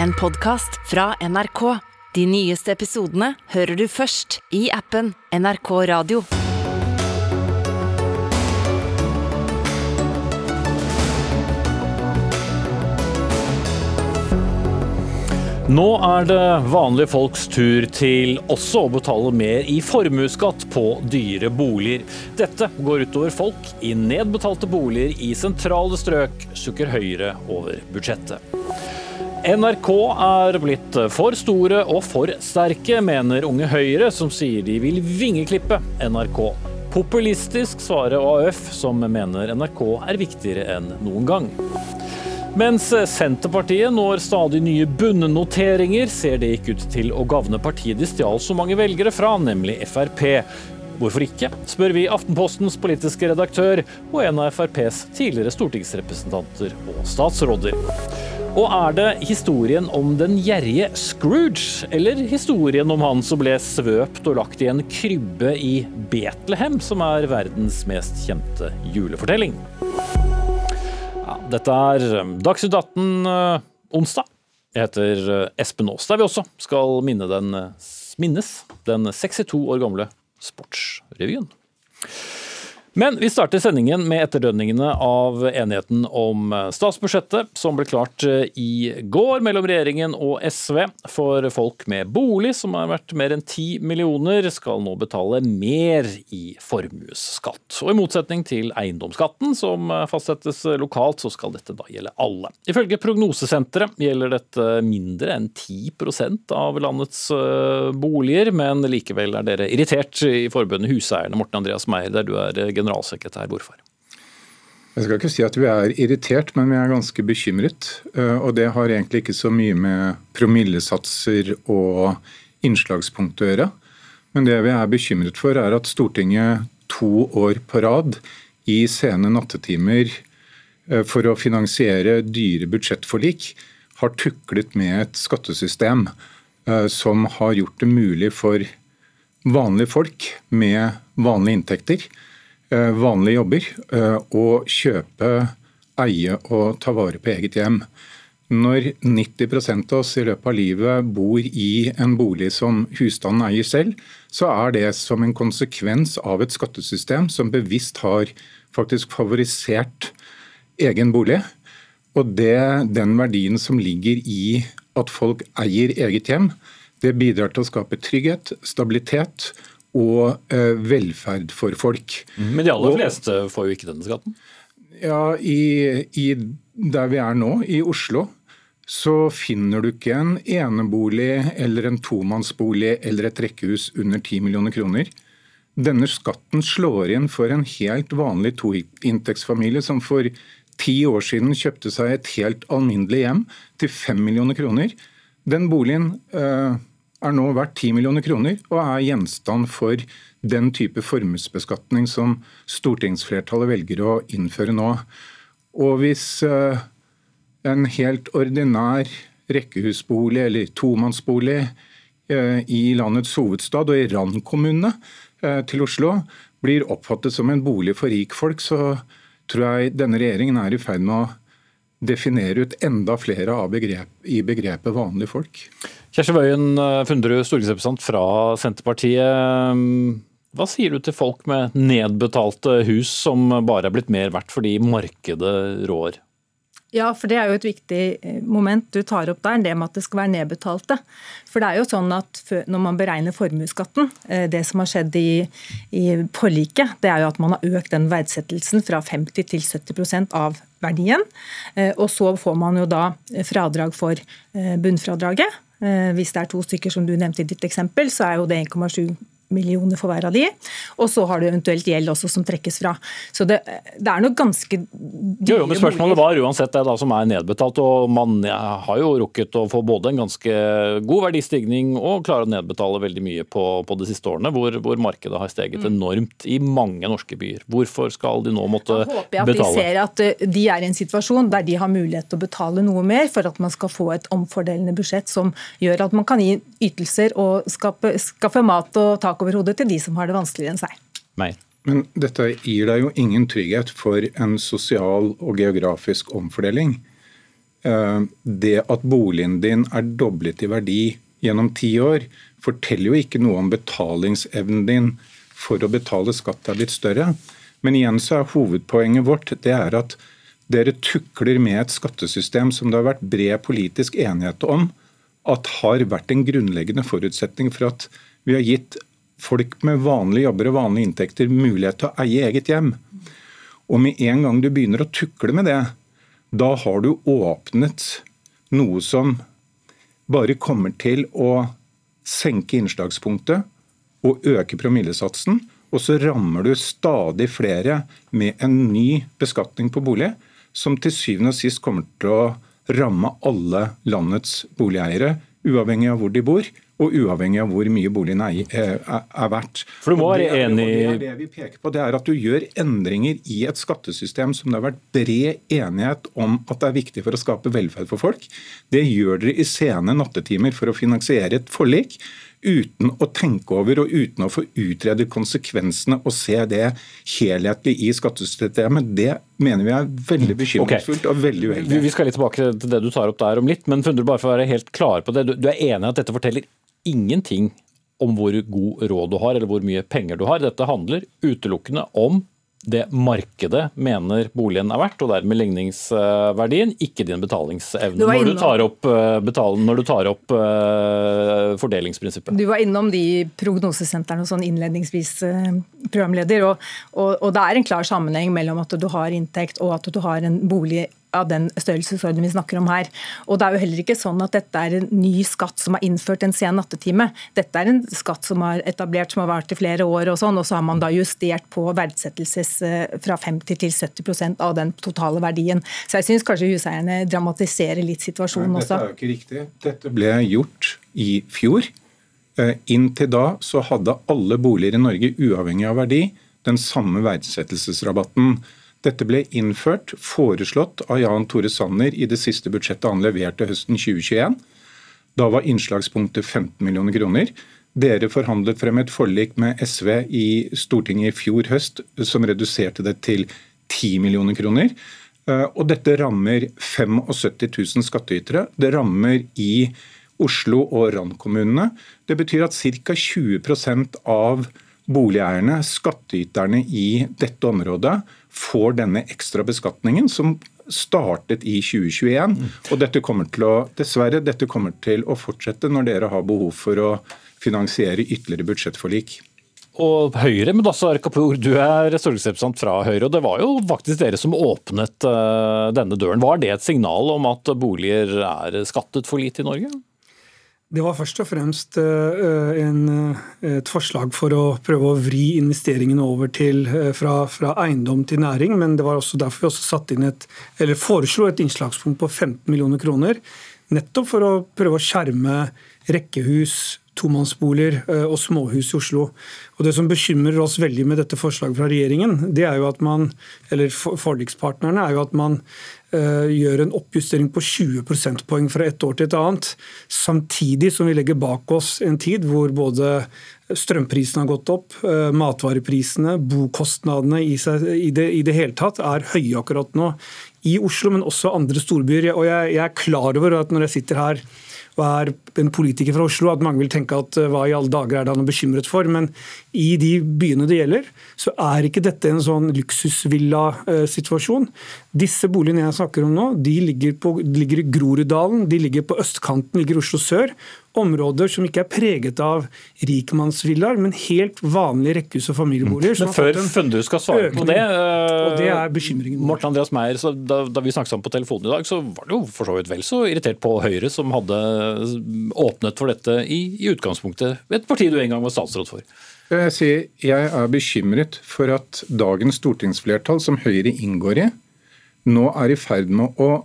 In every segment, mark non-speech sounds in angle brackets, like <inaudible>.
en podkast fra NRK. De nyeste episodene hører du først i appen NRK Radio. Nå er det vanlige folks tur til også å betale mer i formuesskatt på dyre boliger. Dette går utover folk i nedbetalte boliger i sentrale strøk, sukker Høyre over budsjettet. NRK er blitt for store og for sterke, mener Unge Høyre, som sier de vil vingeklippe NRK. Populistisk svarer AUF, som mener NRK er viktigere enn noen gang. Mens Senterpartiet når stadig nye bunnnoteringer, ser det ikke ut til å gagne partiet de stjal så mange velgere fra, nemlig Frp. Hvorfor ikke, spør vi Aftenpostens politiske redaktør og en av FrPs tidligere stortingsrepresentanter og statsråder. Og er det historien om den gjerrige Scrooge, eller historien om han som ble svøpt og lagt i en krybbe i Betlehem, som er verdens mest kjente julefortelling? Ja, dette er Dagsnytt 18 uh, onsdag. Jeg heter uh, Espen Aas, der vi også skal minne den, uh, minnes den 62 år gamle Sportsrevyen. Men vi starter sendingen med etterdønningene av enigheten om statsbudsjettet, som ble klart i går mellom regjeringen og SV. For folk med bolig som er verdt mer enn 10 millioner, skal nå betale mer i formuesskatt. Og i motsetning til eiendomsskatten, som fastsettes lokalt, så skal dette da gjelde alle. Ifølge Prognosesenteret gjelder dette mindre enn 10% av landets boliger, men likevel er dere irritert i forbundet Huseierne, Morten Andreas Meyer, der du er generalsekretær. Hvorfor? Jeg skal ikke si at vi er irritert, men vi er ganske bekymret. Og det har egentlig ikke så mye med promillesatser og innslagspunkt å gjøre. Men det vi er bekymret for, er at Stortinget to år på rad i sene nattetimer for å finansiere dyre budsjettforlik har tuklet med et skattesystem som har gjort det mulig for vanlige folk med vanlige inntekter vanlige jobber å kjøpe, eie og ta vare på eget hjem. Når 90% av oss i løpet av livet bor i en bolig som husstanden eier selv, så er det som en konsekvens av et skattesystem som bevisst har faktisk favorisert egen bolig. Og det, den verdien som ligger i at folk eier eget hjem, det bidrar til å skape trygghet, stabilitet og eh, velferd for folk. Men de aller fleste får jo ikke denne skatten? Ja, i, i, Der vi er nå, i Oslo, så finner du ikke en enebolig eller en tomannsbolig eller et rekkehus under 10 millioner kroner. Denne skatten slår inn for en helt vanlig toinntektsfamilie som for ti år siden kjøpte seg et helt alminnelig hjem til 5 millioner kroner. Den boligen øh, er nå verdt 10 millioner kroner og er gjenstand for den type formuesbeskatning som stortingsflertallet velger å innføre nå. Og hvis eh, en helt ordinær rekkehusbolig eller tomannsbolig eh, i landets hovedstad og i randkommunene eh, til Oslo blir oppfattet som en bolig for rikfolk, så tror jeg denne regjeringen er i ferd med å definere ut enda flere begrep, i begrepet vanlige folk. Kjersti Wøien Funderud, stortingsrepresentant fra Senterpartiet. Hva sier du til folk med nedbetalte hus som bare er blitt mer verdt fordi markedet rår? Ja, for det er jo et viktig moment du tar opp der, det med at det skal være nedbetalte. For det er jo sånn at når man beregner formuesskatten, det som har skjedd i, i forliket, det er jo at man har økt den verdsettelsen fra 50 til 70% av verdien. Og så får man jo da fradrag for bunnfradraget. Hvis det er to stykker som du nevnte i ditt eksempel, så er jo det 1,7 millioner for hver av de. Og så har du eventuelt gjeld også som trekkes fra. Så det, det er nok ganske dyre jo, jo, men Spørsmålet var uansett det da som er nedbetalt. og Man har jo rukket å få både en ganske god verdistigning og klare å nedbetale veldig mye på, på de siste årene, hvor, hvor markedet har steget mm. enormt i mange norske byer. Hvorfor skal de nå måtte betale? Jeg håper jeg at de ser at eh, de er i en situasjon der de har mulighet til å betale noe mer for at man skal få et omfordelende budsjett som gjør at man kan gi ytelser og skape, skaffe mat og tak over hodet til de som har det vanskeligere enn seg. Nei. Men dette gir deg jo ingen trygghet for en sosial og geografisk omfordeling. eh, det at boligen din er doblet i verdi gjennom ti år, forteller jo ikke noe om betalingsevnen din for å betale skatt er blitt større. Men igjen så er hovedpoenget vårt det er at dere tukler med et skattesystem som det har vært bred politisk enighet om at har vært en grunnleggende forutsetning for at vi har gitt folk med vanlige jobber og vanlige inntekter mulighet til å eie eget hjem. Og med en gang du begynner å tukle med det, da har du åpnet noe som bare kommer til å senke innslagspunktet og øke promillesatsen. Og så rammer du stadig flere med en ny beskatning på bolig, som til syvende og sist kommer til å ramme alle landets boligeiere, uavhengig av hvor de bor og uavhengig av hvor mye boligen er, er, er verdt. For du må være enig... Det det vi peker på, det er at du gjør endringer i et skattesystem som det har vært bred enighet om at det er viktig for å skape velferd for folk. Det gjør dere i sene nattetimer for å finansiere et forlik uten å tenke over og uten å få utredet konsekvensene og se det helhetlig i skattesystemet. Det mener vi er veldig bekymringsfullt okay. og veldig uheldig. Vi skal litt tilbake til det du tar opp der om litt, men Funderud, bare for å være helt klar på det. Du er enig i at dette forteller ingenting om hvor god råd du har eller hvor mye penger du har. Dette handler utelukkende om det markedet mener boligen er verdt, og dermed ligningsverdien, ikke din betalingsevne når du tar opp, eh, betalen, når du tar opp uh, fordelingsprinsippet. Du var innom de prognosesentrene sånn innledningsvis, uh, programleder. Og, og, og, det er en klar sammenheng mellom at du har inntekt og at du har en bolig av den størrelsesorden vi snakker om her. Og Det er jo heller ikke sånn at dette er en ny skatt som er innført en sen nattetime. Dette er en skatt som har etablert som har vært i flere år, og sånn, og så har man da justert på verdsettelses eh, fra 50 til 70% av den totale verdien. Så jeg syns kanskje huseierne dramatiserer litt situasjonen Nei, også. Dette er jo ikke riktig. Dette ble gjort i fjor. Eh, inntil da så hadde alle boliger i Norge, uavhengig av verdi, den samme verdsettelsesrabatten. Dette ble innført, foreslått av Jan Tore Sanner i det siste budsjettet han leverte høsten 2021. Da var innslagspunktet 15 millioner kroner. Dere forhandlet frem et forlik med SV i Stortinget i fjor høst som reduserte det til 10 millioner kroner. Eh, og dette rammer 75 000 skattytere. Det rammer i Oslo og randkommunene. Det betyr at ca. 20% av boligeierne, skattyterne i dette området, får denne ekstra beskatningen som startet i 2021. Og dette kommer til å, dessverre, dette kommer til å fortsette når dere har behov for å finansiere ytterligere budsjettforlik. Og Høyre, men også Kapur, du er stortingsrepresentant fra Høyre. og Det var jo faktisk dere som åpnet uh, denne døren. Var det et signal om at boliger er skattet for lite i Norge? Det var først og fremst eh, en, eh, et forslag for å prøve å vri investeringene over til, eh, fra, fra, eiendom til næring, men det var også derfor vi også et, foreslo et innslagspunkt på 15 millioner kroner. Nettopp for å prøve å skjerme rekkehus, tomannsboliger og småhus i Oslo. Og Det som bekymrer oss veldig med dette forslaget fra regjeringen, det er jo at man, eller forlikspartnerne, er jo at man gjør en oppjustering på 20 prosentpoeng fra et år til et annet, samtidig som vi legger bak oss en tid hvor både strømprisene har gått opp, eh, matvareprisene, bokostnadene i, seg, i, det, i det hele tatt er høye akkurat nå. I Oslo, men også andre storbyer. Og jeg, jeg er klar over at når jeg sitter her og er en politiker fra Oslo, at mange vil tenke at eh, hva i alle dager er det han er bekymret for. Men i de byene det gjelder, så er ikke dette en sånn luksusvilla-situasjon. Disse boligene jeg snakker om nå, de ligger, på, de ligger i Groruddalen, de ligger på østkanten, ligger i Oslo sør områder som ikke er preget av rikmannsvillaer, men helt vanlige rekkehus og familieboliger. Men før Funderud skal svare på det, og det er bekymringen. Morten Andreas Meyer, da, da, vi snakket sammen på telefonen i dag, så var du for så vidt vel så irritert på Høyre, som hadde åpnet for dette i, i utgangspunktet, et parti du en gang var statsråd for. Jeg, sier, jeg er bekymret for at dagens stortingsflertall, som Høyre inngår i, nå er i ferd med å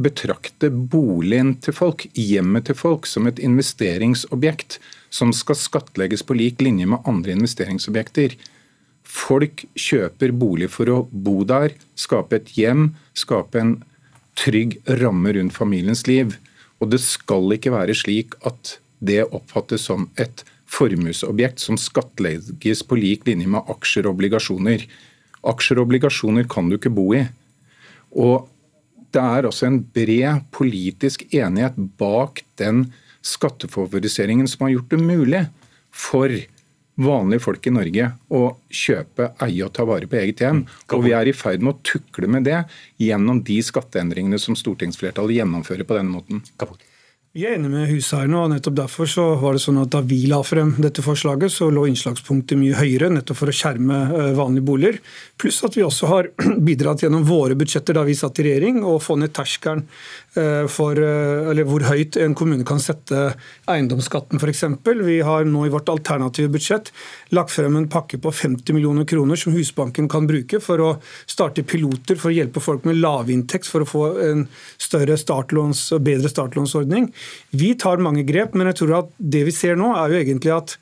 betrakte boligen til folk, hjemmet til folk, som et investeringsobjekt som skal skattlegges på lik linje med andre investeringsobjekter. Folk kjøper bolig for å bo der, skape et hjem, skape en trygg ramme rundt familiens liv. Og det skal ikke være slik at det oppfattes som et formuesobjekt som skattlegges på lik linje med aksjer og obligasjoner. Aksjer og obligasjoner kan du ikke bo i. Og det er også en bred politisk enighet bak den skattefavoriseringen som har gjort det mulig for vanlige folk i Norge å kjøpe, eie og ta vare på eget hjem. Og vi er i ferd med å tukle med det gjennom de skatteendringene som stortingsflertallet gjennomfører på denne måten. Kaput. Vi er enig med huseierne, og nettopp derfor så var det sånn at da vi la frem dette forslaget, så lå innslagspunktet mye høyere, nettopp for å skjerme eh, vanlige boliger. Pluss at vi også har <clears throat> bidratt gjennom våre budsjetter da vi satt i regjering, å få ned terskelen for eh, eller hvor høyt en kommune kan sette eiendomsskatten f.eks. Vi har nå i vårt alternative budsjett lagt frem en pakke på 50 millioner kroner som Husbanken kan bruke for å starte piloter for å hjelpe folk med lavinntekt for å få en større startlåns bedre startlånsordning. Vi tar mange grep, men jeg tror at det vi ser nå, er jo egentlig at,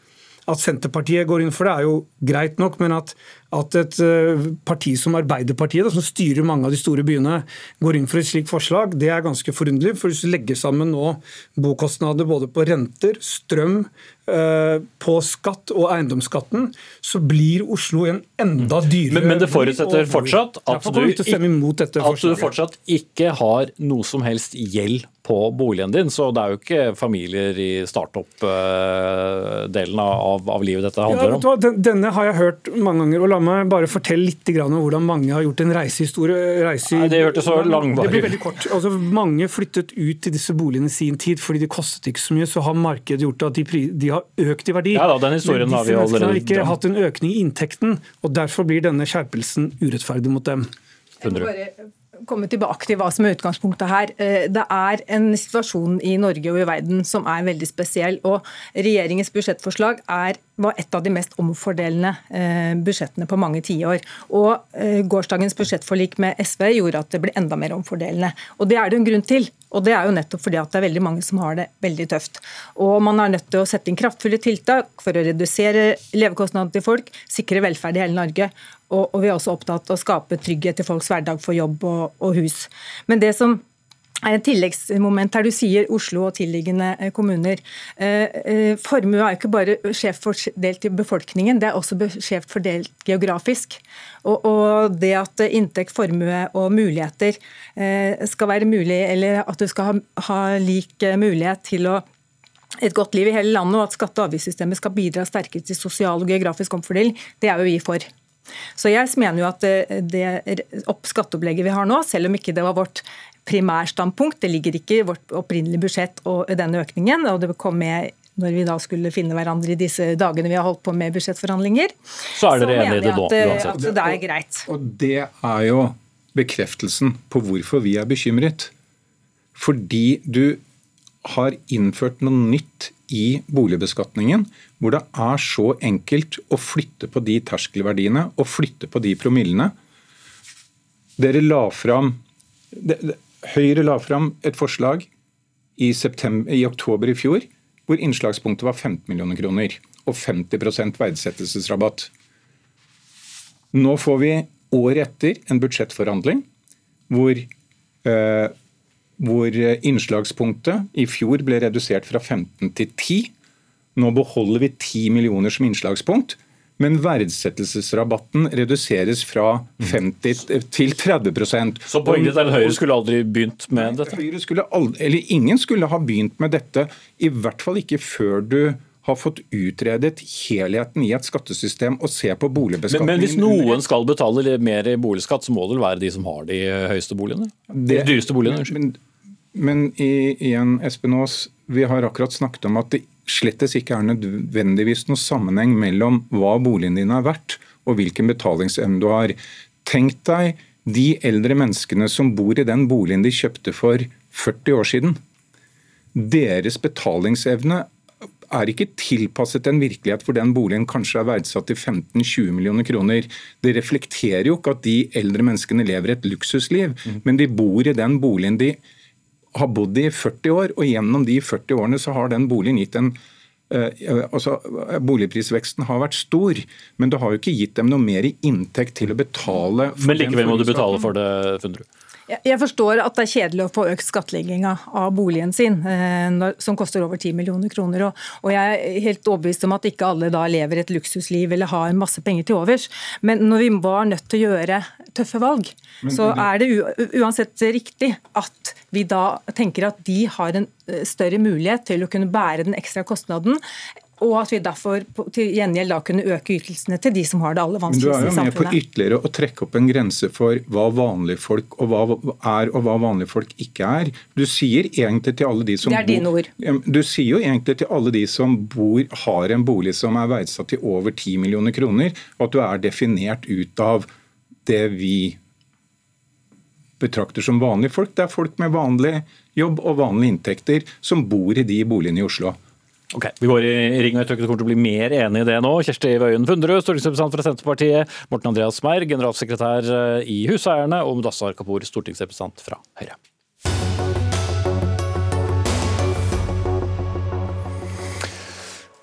at Senterpartiet går inn for det, er jo greit nok, men at at et eh, parti som Arbeiderpartiet, da, som styrer mange av de store byene, går inn for et slikt forslag, det er ganske forunderlig. For hvis du legger sammen nå bokostnader både på renter, strøm, eh, på skatt og eiendomsskatten, så blir Oslo en enda dyrere Men, men det forutsetter fortsatt at du, at du fortsatt ikke har noe som helst gjeld på boligen din. Så det er jo ikke familier i startup-delen eh, av, av, livet dette handler om. Ja, denne har jeg hørt mange ganger. og La meg bare fortelle litt om hvordan mange har gjort en reisehistorie. Reise Nei, det hørtes så langvarig Det blir veldig kort. Altså, mange flyttet ut til disse boligene i sin tid fordi de kostet ikke så mye. Så har markedet gjort at de, de har økt i verdi. Ja da, den historien Men har vi allerede har ikke hatt en økning i inntekten, og derfor blir denne skjerpelsen urettferdig mot dem. Jeg må bare komme tilbake til hva som er utgangspunktet her. Eh, det er en situasjon i Norge og i verden som er veldig spesiell. og Regjeringens budsjettforslag er, var et av de mest omfordelende eh, budsjettene på mange tiår. Og eh, Gårsdagens budsjettforlik med SV gjorde at det ble enda mer omfordelende. Og Det er det en grunn til. Og Det er jo nettopp fordi at det er veldig mange som har det veldig tøft. Og Man er nødt til å sette inn kraftfulle tiltak for å redusere levekostnadene til folk, sikre velferd i hele Norge. Og, og vi er også opptatt av å skape trygghet i folks hverdag for jobb og, og hus. Men det som er et tilleggsmoment her du sier Oslo og tilliggende eh, kommuner. Eh, eh, formue er jo ikke bare skjevt fordelt i befolkningen, det er også skjevt fordelt geografisk. Og, og, det at inntekt, formue og muligheter skal være mulig, eller at du skal ha, ha lik mulighet til å et godt liv i hele landet, og at skatte- og avgiftssystemet skal bidra sterkere til sosial og geografisk omfordeling, det er jo vi for. Så jeg mener jo at det skatteopplegget vi har nå, selv om ikke det var vårt primærstandpunkt, det ligger ikke i vårt opprinnelige budsjett og denne økningen, og det kom med når vi da skulle finne hverandre i disse dagene vi har holdt på med budsjettforhandlinger, så er dere enige i det nå. At det er greit. Og det er jo bekreftelsen på hvorfor vi er bekymret. Fordi du har innført noe nytt i boligbeskatningen, hvor det er så enkelt å flytte på de terskelverdiene og flytte på de promillene. Dere la fram, Høyre la fram et forslag i, i oktober i fjor hvor innslagspunktet var 15 millioner kroner og 50% verdsettelsesrabatt. Nå får vi året etter en budsjettforhandling hvor eh, hvor eh, innslagspunktet i fjor ble redusert fra 15 til 10. Nå beholder vi 10 millioner som innslagspunkt, men verdsettelsesrabatten reduseres fra 50 til 30% Så poenget er at Høyre skulle aldri begynt med dette? Høyre skulle aldri, eller Ingen skulle ha begynt med dette, i hvert fall ikke før du har fått utredet helheten i et skattesystem og se på boligbeskatningen. Men, men, hvis noen skal betale mer i boligskatt, så må det vel være de som har de høyeste boligene? De dyreste boligene, unnskyld. Men igjen, Espen Aas, vi har akkurat snakket om at det slettes ikke er nødvendigvis noen sammenheng mellom hva boligen din er verdt og hvilken betalingsevne du har. Tenk deg de eldre menneskene som bor i den boligen de kjøpte for 40 år siden. Deres betalingsevne er ikke tilpasset en virkelighet hvor den boligen kanskje er verdsatt til 15-20 millioner kroner. Det reflekterer jo ikke at de eldre menneskene lever et luksusliv, mm. men de bor i den boligen de har bodd i 40 år, og gjennom de 40 årene så har den boligen gitt en Uh, altså, Boligprisveksten har vært stor, men det har jo ikke gitt dem noe mer i inntekt til å betale. men likevel må du betale for det, Fundrud? Jeg forstår at det er kjedelig å få økt skattlegginga av boligen sin, eh, som koster over 10 millioner kroner. Og jeg er helt overbevist om at ikke alle da lever et luksusliv eller har masse penger til overs. Men når vi var nødt til å gjøre tøffe valg, så er det uansett riktig at vi da tenker at de har en eh, større mulighet til å kunne bære den ekstra kostnaden og at vi derfor til gjengjeld da kunne øke ytelsene til de som har det aller vanskeligst i samfunnet. Men Du er jo med på ytterligere å trekke opp en grense for hva vanlige folk og hva er og hva vanlige folk ikke er. Du sier egentlig til alle de som Det er dine ord. Du sier jo egentlig til alle de som bor, har en bolig som er verdsatt til over 10 millioner kroner, at du er definert ut av det vi betrakter som vanlige folk. Det er folk med vanlig jobb og vanlige inntekter som bor i de boligene i Oslo. Ok, Vi går i ring, og jeg tror ikke du kommer til å bli mer enig i det nå. Kjersti Wøien Funderud, stortingsrepresentant fra Senterpartiet. Morten Andreas Meyer, generalsekretær eh, i Huseierne. Og Mudassar Kapur, stortingsrepresentant fra Høyre.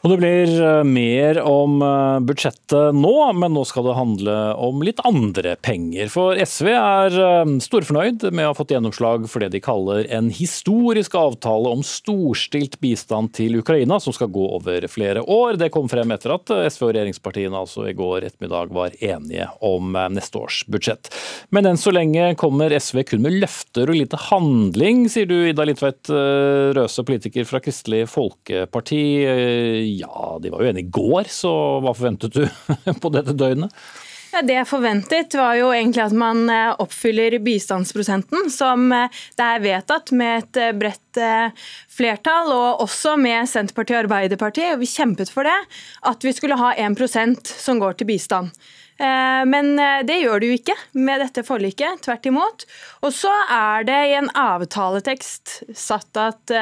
Og Det blir eh, mer om eh, budsjettet nå, men nå skal det handle om litt andre penger. For SV er eh, storfornøyd med å ha fått gjennomslag for det de kaller en historisk avtale om storstilt bistand til Ukraina, som skal gå over flere år. Det kom frem etter at SV og regjeringspartiene altså i går ettermiddag var enige om neste års budsjett. Men enn så lenge kommer SV kun med løfter og lite handling, sier du Ida Litveit Røse, politiker fra Kristelig Folkeparti. Ja, de var jo enige i går, så hva forventet du <laughs> på dette døgnet? Ja, det jeg forventet, var jo egentlig at man eh, oppfyller bistandsprosenten, som eh, det er vedtatt med et eh, bredt flertall, og også med Senterpartiet og Arbeiderpartiet. og Vi kjempet for det, at vi skulle ha 1% som går til bistand. Men det gjør det jo ikke med dette forliket, tvert imot. Og så er det i en avtaletekst satt at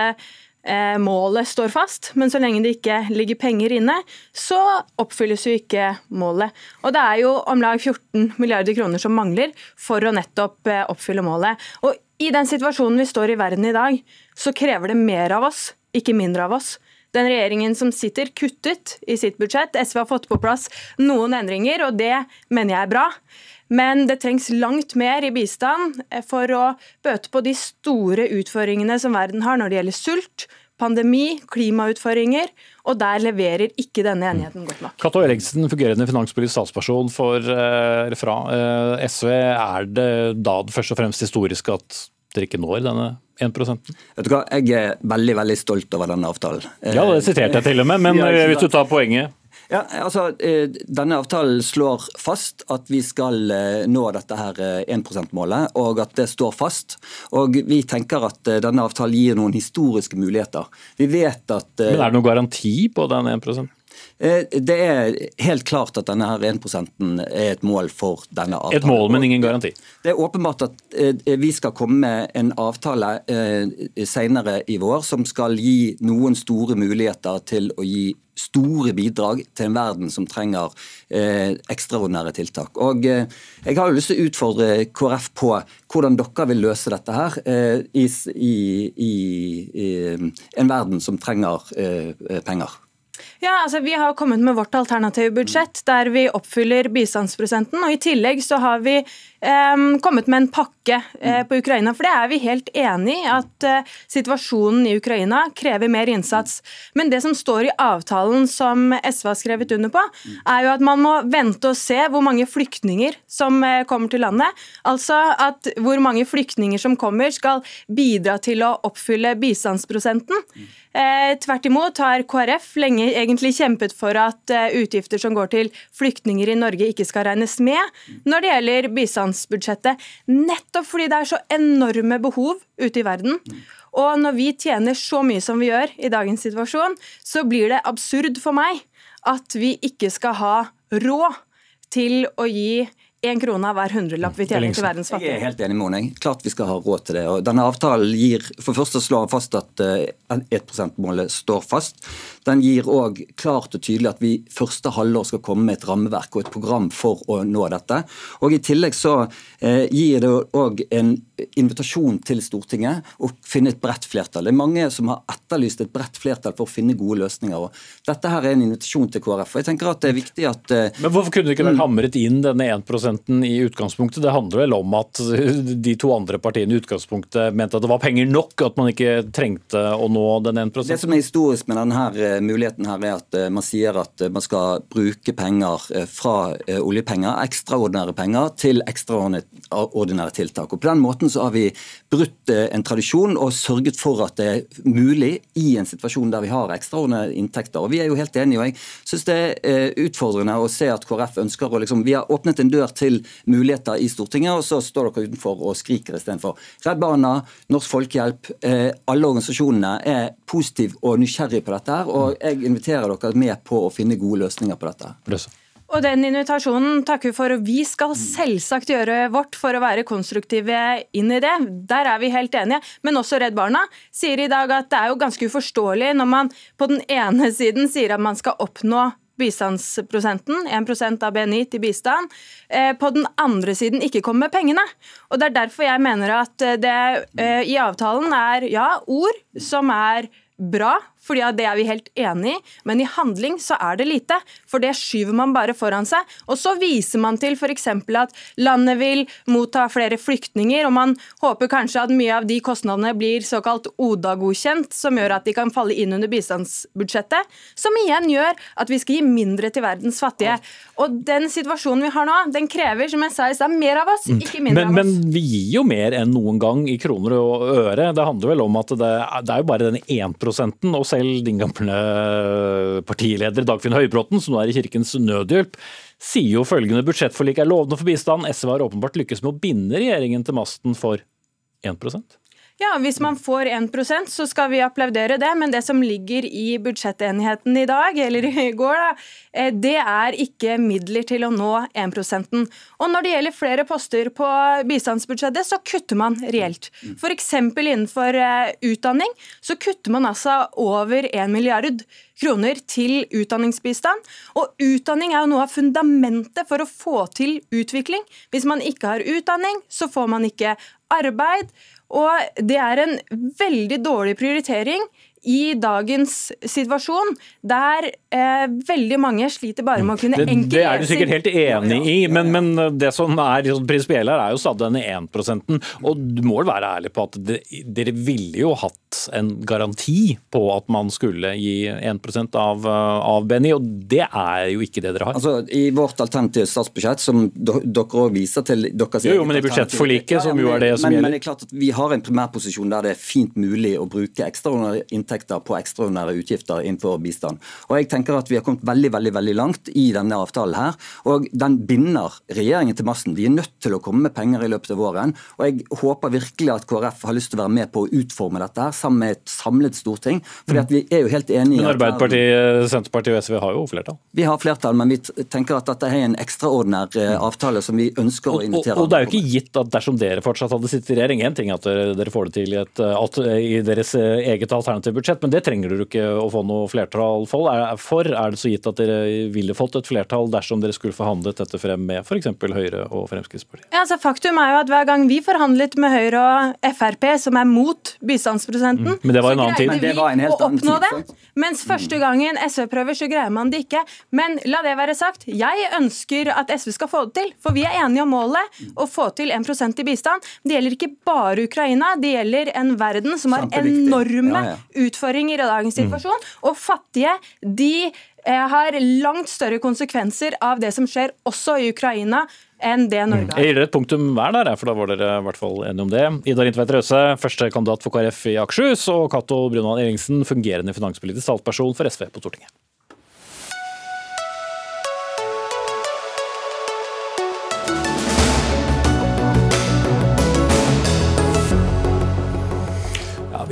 målet står fast, men så lenge det ikke ligger penger inne, så oppfylles jo ikke målet. Og det er jo om lag 14 milliarder kroner som mangler for å nettopp eh, oppfylle målet. Og i den situasjonen vi står i verden i dag, så krever det mer av oss, ikke mindre av oss. Den regjeringen som sitter, kuttet i sitt budsjett. SV har fått på plass noen endringer, og det mener jeg er bra. Men det trengs langt mer i bistand eh, for å bøte på de store utfordringene som verden har når det gjelder sult, pandemi, klimautfordringer, og der leverer ikke denne enigheten godt nok. Cato Eriksen, fungerende finanspolitisk statsperson for, eh, fra eh, SV. Er det da først og fremst historisk at dere ikke når denne 1 Vet du hva, Jeg er veldig veldig stolt over denne avtalen. Ja, Det siterte jeg til og med, men hvis du tar poenget? Ja, altså, eh, Denne avtalen slår fast at vi skal eh, nå dette her 1 eh, %-målet, og at det står fast. Og Vi tenker at denne avtalen gir noen historiske muligheter. Vi vet at Men Er det noen garanti på den 1 det er helt klart at denne her 1% er et mål for denne avtalen. Et mål, men ingen garanti? Det er åpenbart at vi skal komme med en avtale senere i vår som skal gi noen store muligheter til å gi store bidrag til en verden som trenger eh, ekstraordinære tiltak. Og eh, Jeg har jo lyst til å utfordre KrF på hvordan dere vil løse dette her eh, i, i, i, en verden som trenger eh, penger. Ja, altså Vi har kommet med vårt alternative budsjett der vi oppfyller bistandsprosenten. og I tillegg så har vi kommet med en pakke eh, på Ukraina. For det er vi helt enig i, at eh, situasjonen i Ukraina krever mer innsats. Men det som står i avtalen som SV har skrevet under på, er jo at man må vente og se hvor mange flyktninger som eh, kommer til landet. Altså at hvor mange flyktninger som kommer skal bidra til å oppfylle bistandsprosenten. Eh, tvert imot har KrF lenge egentlig kjempet for at utgifter som går til flyktninger i Norge ikke skal regnes med når det gjelder bistandsbudsjettet. Nettopp fordi det er så enorme behov ute i verden. Og når vi tjener så mye som vi gjør i dagens situasjon, så blir det absurd for meg at vi ikke skal ha råd til å gi én krone av hver hundrelapp vi tjener til verdens fattige. Jeg er helt enig med henne. Klart vi skal ha råd til det. Og denne avtalen gir for første slå fast at 1 eh, %-målet står fast. Den gir òg klart og tydelig at vi første halvår skal komme med et rammeverk og et program for å nå dette. Og I tillegg så eh, gir det òg en invitasjon til Stortinget å finne et bredt flertall. Det er mange som har etterlyst et bredt flertall for å finne gode løsninger. og Dette her er en invitasjon til KrF. og jeg tenker at det er viktig at... Eh, Men Hvorfor kunne det ikke vært mm. hamret inn denne 1 1 i utgangspunktet. Det handler vel om at de to andre partiene i utgangspunktet mente at det var penger nok, at man ikke trengte å nå den 1 Det som er historisk med denne eh, muligheten, her er at eh, man sier at man skal bruke penger fra oljepenger, ekstraordinære penger, til ekstraordinære tiltak. Og På den måten så har vi brutt en tradisjon og sørget for at det er mulig i en situasjon der vi har ekstraordinære inntekter. Og Vi er jo helt enige. og Jeg syns det er utfordrende å se at KrF ønsker å liksom, Vi har åpnet en dør til muligheter i Stortinget, og så står dere utenfor og skriker istedenfor. Redd Barna, Norsk Folkehjelp, eh, alle organisasjonene er positive og nysgjerrige på dette. her, og Jeg inviterer dere med på å finne gode løsninger på dette. Løse. Og den invitasjonen takker vi for. og Vi skal selvsagt gjøre vårt for å være konstruktive inn i det. Der er vi helt enige. Men også Redd Barna sier i dag at det er jo ganske uforståelig når man på den ene siden sier at man skal oppnå bistandsprosenten, 1% av BNI til bistand, eh, på den andre siden ikke kommer med pengene. Og Det er derfor jeg mener at det eh, i avtalen er ja, ord som er bra, fordi det er vi helt enig i, men i handling så er det lite. For det skyver man bare foran seg. Og så viser man til f.eks. at landet vil motta flere flyktninger, og man håper kanskje at mye av de kostnadene blir såkalt ODA-godkjent, som gjør at de kan falle inn under bistandsbudsjettet, som igjen gjør at vi skal gi mindre til verdens fattige. Og den situasjonen vi har nå, den krever, som jeg sa i stad, mer av oss, ikke mindre men, av oss. Men vi gir jo mer enn noen gang i kroner og øre. Det handler vel om at det, det er jo bare denne 1 og selv din gamle partileder Dagfinn Høybråten, som nå er i Kirkens Nødhjelp, sier jo følgende budsjettforlik er lovende for bistand. SV har åpenbart lykkes med å binde regjeringen til masten for 1 ja, Hvis man får 1% så skal vi applaudere det, men det som ligger i budsjettenigheten i dag, eller i går, da, eh, det er ikke midler til å nå 1% Og Når det gjelder flere poster på bistandsbudsjettet, så kutter man reelt. F.eks. innenfor eh, utdanning så kutter man altså over 1 milliard kroner til utdanningsbistand. Og utdanning er jo noe av fundamentet for å få til utvikling. Hvis man ikke har utdanning, så får man ikke arbeid. Og det er en veldig dårlig prioritering i dagens situasjon, der eh, veldig mange sliter bare med å kunne enkel lesing. Det er du sikkert helt enig i, men, men det som er prinsipielt her, er jo stadig denne 1% Og du må vel være ærlig på at det, dere ville jo hatt en garanti på at man skulle gi 1% av, av BNI, og det er jo ikke det dere har. Altså, I vårt alternative statsbudsjett, som dere òg viser til deres Jo, jo, men i budsjettforliket, som jo er det som men, gjelder. Men det er klart at vi har en primærposisjon der det er fint mulig å bruke ekstraordinære inntekter inntekter på ekstraordinære utgifter innenfor bistand. Og jeg tenker at Vi har kommet veldig veldig, veldig langt i denne avtalen. her, og Den binder regjeringen til massen. De er nødt til å komme med penger i løpet av våren. og Jeg håper virkelig at KrF har lyst til å være med på å utforme dette her, sammen med et samlet storting. fordi at vi er jo helt enige Men Arbeiderpartiet, Senterpartiet og SV har jo flertall? Vi har flertall, men vi tenker at dette er en ekstraordinær eh, avtale som vi ønsker å invitere. Og, og, og det er jo ikke gitt at dersom dere fortsatt hadde sittet i regjering, én ting at dere, dere får det til i, et, i deres eh, eget alternative budsjett, men det trenger dere ikke å få noe flertall for. Er det så gitt at dere ville fått et flertall dersom dere skulle forhandlet dette frem med f.eks. Høyre og Fremskrittspartiet? Ja, altså Faktum er jo at hver gang vi forhandlet med Høyre og Frp, som er mot bistandsprosenten, mm. Men det var en annen tid. så greide vi å oppnå det. Mens første gangen SV prøver, så greier man det ikke. Men la det være sagt, jeg ønsker at SV skal få det til. For vi er enige om målet, å få til 1% i bistand. Det gjelder ikke bare Ukraina, det gjelder en verden som har enorme ja, ja. Utfordringer i dagens situasjon. Mm. Og fattige, de eh, har langt større konsekvenser av det som skjer også i Ukraina, enn det Norge har. Jeg gir dere et punktum hver der, for da var dere i hvert fall enige om det. Ida Intveit Røse, første kandidat for KrF i Akershus, og Cato Brunvand Eriksen, fungerende finanspolitisk talsperson for SV på Stortinget.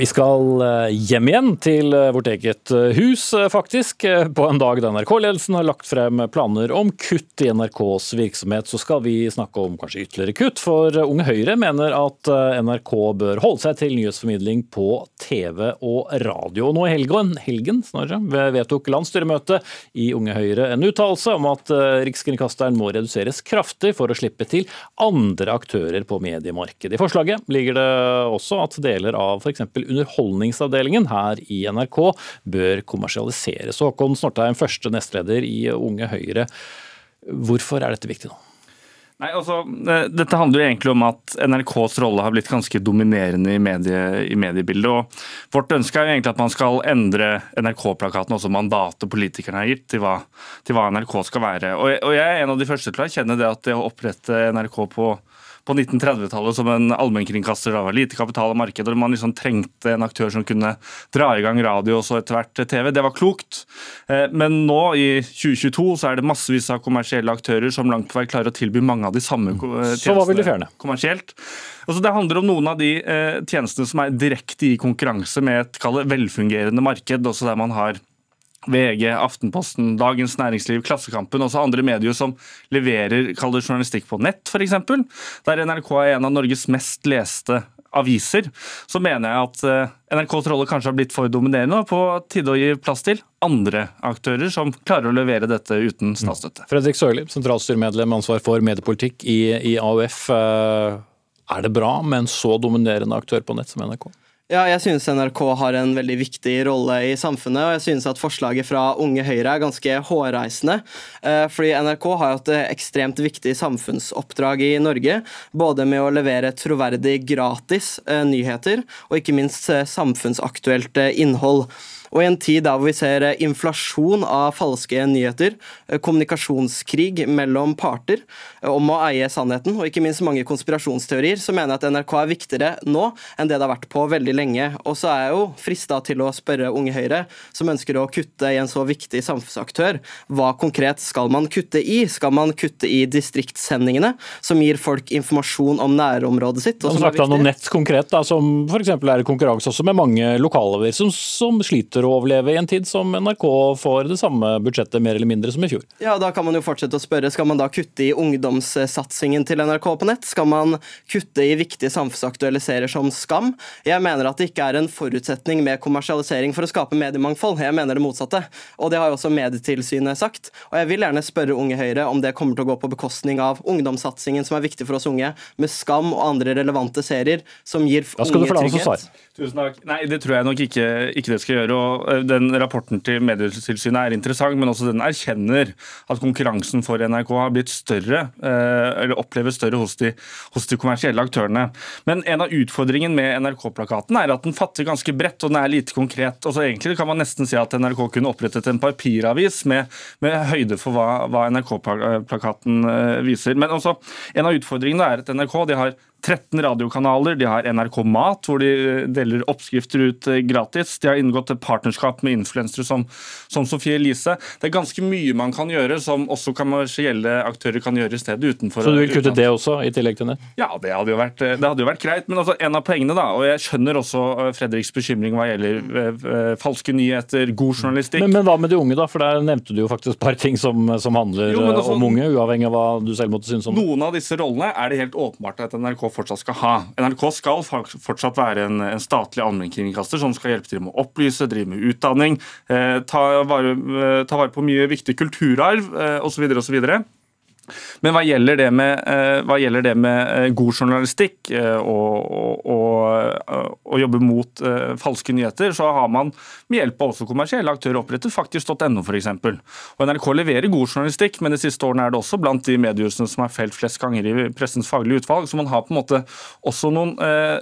Vi skal eh, hjem igjen til eh, vårt eget eh, hus, faktisk. På en dag da NRK-ledelsen har lagt frem planer om kutt i NRKs virksomhet, så skal vi snakke om kanskje ytterligere kutt. For Unge Høyre mener at NRK bør holde seg til nyhetsformidling på TV og radio. Nå i helgen, helgen snarere, vedtok landsstyremøtet i Unge Høyre en uttalelse om at Rikskringkasteren må reduseres kraftig for å slippe til andre aktører på mediemarkedet. I forslaget ligger det også at deler av f.eks underholdningsavdelingen her i NRK bør kommersialiseres. Håkon Snortheim, første nestleder i Unge Høyre. Hvorfor er dette viktig nå? Nei, altså, eh, Dette handler jo egentlig om at NRKs rolle har blitt ganske dominerende i, medie, i mediebildet. og Vårt ønske er jo egentlig at man skal endre NRK-plakaten, også mandatet politikerne har gitt, til hva, til hva NRK skal være. Og, og Jeg er en av de første til å erkjenne det at det å opprette NRK på på 1930-tallet som en allmennkringkaster. Det var lite kapital og marked, og man liksom trengte en aktør som kunne dra i gang radio og så etter hvert TV. Det var klokt. Eh, men nå, i 2022, så er det massevis av kommersielle aktører som langt på vei klarer å tilby mange av de samme tjenestene du fjerne? kommersielt. Altså, det handler om noen av de eh, tjenestene som er direkte i konkurranse med et velfungerende marked, også der man har VG, Aftenposten, Dagens Næringsliv, Klassekampen, også andre medier som leverer journalistikk på nett, f.eks. Der NRK er en av Norges mest leste aviser, så mener jeg at eh, NRKs rolle kanskje har blitt for dominerende, og på tide å gi plass til andre aktører som klarer å levere dette uten statsstøtte. Fredrik Sørli, sentralstyremedlem med ansvar for mediepolitikk i, i AUF. Eh, er det bra med en så dominerende aktør på nett som NRK? Ja, jeg synes NRK har en veldig viktig rolle i samfunnet, og jeg synes at forslaget fra Unge Høyre er ganske hårreisende. Eh, fordi NRK har jo et ekstremt viktig samfunnsoppdrag i Norge, både med å levere troverdig gratis eh, nyheter, og ikke minst eh, samfunnsaktuelt innhold. Og i en tid der vi ser eh, inflasjon av falske nyheter, eh, kommunikasjonskrig mellom parter eh, om å eie sannheten, og ikke minst mange konspirasjonsteorier, så mener jeg at NRK er viktigere nå enn det det har vært på veldig lenge. Og så er jeg jo frista til å spørre Unge Høyre, som ønsker å kutte i en så viktig samfunnsaktør, hva konkret skal man kutte i? Skal man kutte i distriktssendingene, som gir folk informasjon om nærområdet sitt? Og som er viktig? Nett konkret, da, som f.eks. er i konkurranse også med mange lokalaviser som, som sliter fortsetter å overleve i en tid som NRK får det samme budsjettet mer eller mindre som i fjor. Ja, Da kan man jo fortsette å spørre, skal man da kutte i ungdomssatsingen til NRK på nett? Skal man kutte i viktige samfunnsaktuelle serier som Skam? Jeg mener at det ikke er en forutsetning med kommersialisering for å skape mediemangfold. Jeg mener det motsatte. Og det har jo også Medietilsynet sagt. Og jeg vil gjerne spørre Unge Høyre om det kommer til å gå på bekostning av ungdomssatsingen som er viktig for oss unge, med Skam og andre relevante serier som gir unge trygghet. Tusen takk. Nei, det tror jeg nok ikke, ikke det skal gjøre. og Eh, den Rapporten til Medietilsynet er interessant, men også den erkjenner at konkurransen for NRK har blitt større, eh, eller oppleves større hos de, hos de kommersielle aktørene. Men en av utfordringene med NRK-plakaten er at den fatter ganske bredt, og den er lite konkret. Og så egentlig kan man nesten si at NRK kunne opprettet en papiravis med, med høyde for hva, hva NRK-plakaten eh, viser. Men også en av utfordringene er at NRK de har 13 radiokanaler, de har NRK Mat, hvor de eh, deler oppskrifter ut eh, gratis. De har inngått et partnerskap med influensere som, som Sofie Elise. Det er ganske mye man kan gjøre som også kommersielle aktører kan gjøre i stedet utenfor. Så du vil kutte det også, i tillegg til det? Ja, det hadde jo vært, det hadde jo vært greit. Men altså, en av poengene, da, og jeg skjønner også eh, Fredriks bekymring hva gjelder falske nyheter, god journalistikk. Men, men, hva med de unge, da? For der nevnte du jo faktisk et par ting som, som handler jo, altså, om unge, uavhengig av hva du selv måtte synes om det. Noen av disse rollene er det helt åpenbart at NRK fortsatt skal ha. NRK skal fortsatt være en, en statlig allmennkringkaster som skal hjelpe til med å opplyse, drive med utdanning, eh, ta, vare, eh, ta, vare, på mye viktig kulturarv eh, osv. osv. Men hva gjelder det med, eh, gjelder det med eh, god journalistikk eh, og, og, jobbe mot falske nyheter, så har man med hjelp av også kommersielle aktører opprettet faktisk.no f.eks. NRK leverer god journalistikk, men de siste årene er det også blant de mediehusene som har felt flest ganger i pressens faglige utvalg, så man har på en måte også noen,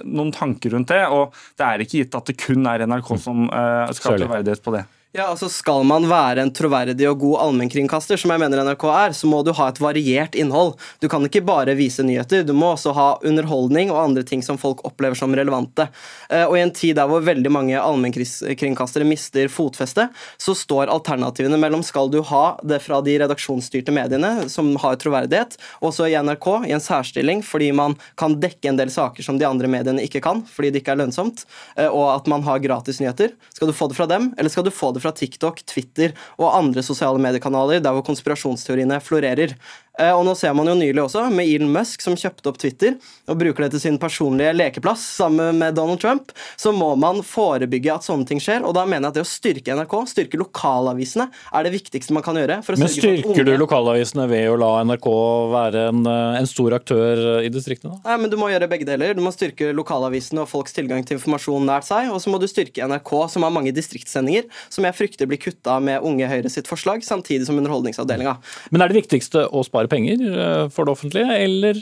noen tanker rundt det. Og det er ikke gitt at det kun er NRK som skal ha troverdighet på det. Ja, altså Skal man være en troverdig og god allmennkringkaster, som jeg mener NRK er, så må du ha et variert innhold. Du kan ikke bare vise nyheter, du må også ha underholdning og andre ting som folk opplever som relevante. Eh, og I en tid der hvor veldig mange allmennkringkastere mister fotfeste, så står alternativene mellom skal du ha det fra de redaksjonsstyrte mediene, som har troverdighet, og så i NRK i en særstilling fordi man kan dekke en del saker som de andre mediene ikke kan, fordi det ikke er lønnsomt, eh, og at man har gratis nyheter. Skal du få det fra dem, eller skal du få det fra TikTok, Twitter og andre sosiale mediekanaler der hvor konspirasjonsteoriene florerer. Eh, og nå ser man jo nylig også med Elon Musk som kjøpte opp Twitter og bruker det til sin personlige lekeplass sammen med Donald Trump, så må man forebygge at sånne ting skjer. Og da mener jeg at det å styrke NRK, styrke lokalavisene, er det viktigste man kan gjøre. Men styrker du lokalavisene ved å la NRK være en, eh, en stor aktør i distriktene? Nei, men du må gjøre begge deler. Du må styrke lokalavisene og folks tilgang til informasjon nært seg, og så må du styrke NRK, som har mange distriktssendinger, som jeg frykter blir kutta med Unge Høyre sitt forslag, samtidig som Underholdningsavdelinga. Men er det viktigste å spare spare penger eh, for det offentlige, eller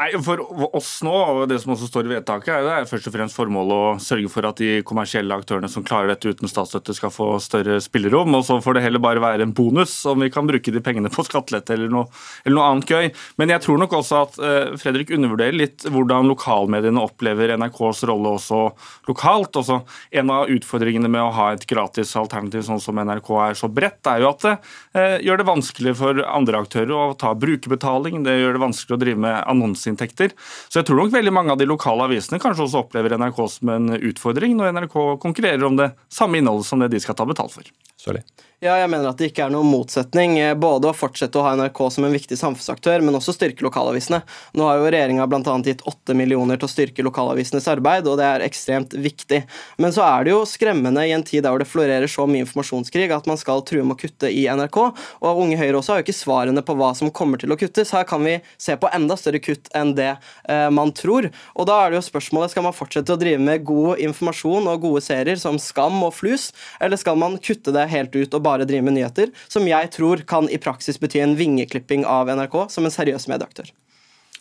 Nei, For oss nå, og det som også står i vedtaket, er det først og fremst formålet å sørge for at de kommersielle aktørene som klarer dette uten statsstøtte, skal få større spillerom. Og så får det heller bare være en bonus om vi kan bruke de pengene på skattelette eller noe, eller noe annet gøy. Men jeg tror nok også at uh, Fredrik undervurderer litt hvordan lokalmediene opplever NRKs rolle også lokalt. Også en av utfordringene med å ha et gratis alternativ sånn som NRK er så bredt, er jo at det uh, gjør det vanskelig for andre aktører å ta brukerbetaling. Det gjør det vanskelig å drive med annonser annonseinntekter. Så jeg tror nok veldig mange av de lokale avisene kanskje også opplever NRK som en utfordring når NRK konkurrerer om det samme innholdet som det de skal ta betalt for. Sorry. Ja, jeg mener at det ikke er noen motsetning. Eh, både å fortsette å ha NRK som en viktig samfunnsaktør, men også styrke lokalavisene. Nå har jo regjeringa bl.a. gitt åtte millioner til å styrke lokalavisenes arbeid, og det er ekstremt viktig. Men så er det jo skremmende i en tid der det florerer så mye informasjonskrig at man skal true med å kutte i NRK. Og Unge Høyre også har jo ikke svarene på hva som kommer til å kuttes. Her kan vi se på enda større kutt enn det eh, man tror. Og da er det jo spørsmålet skal man fortsette å drive med god informasjon og gode serier som Skam og Flus, eller skal man kutte det helt ut og bare bare driver med nyheter, som jeg tror kan i praksis bety en vingeklipping av NRK som en seriøs medieaktør.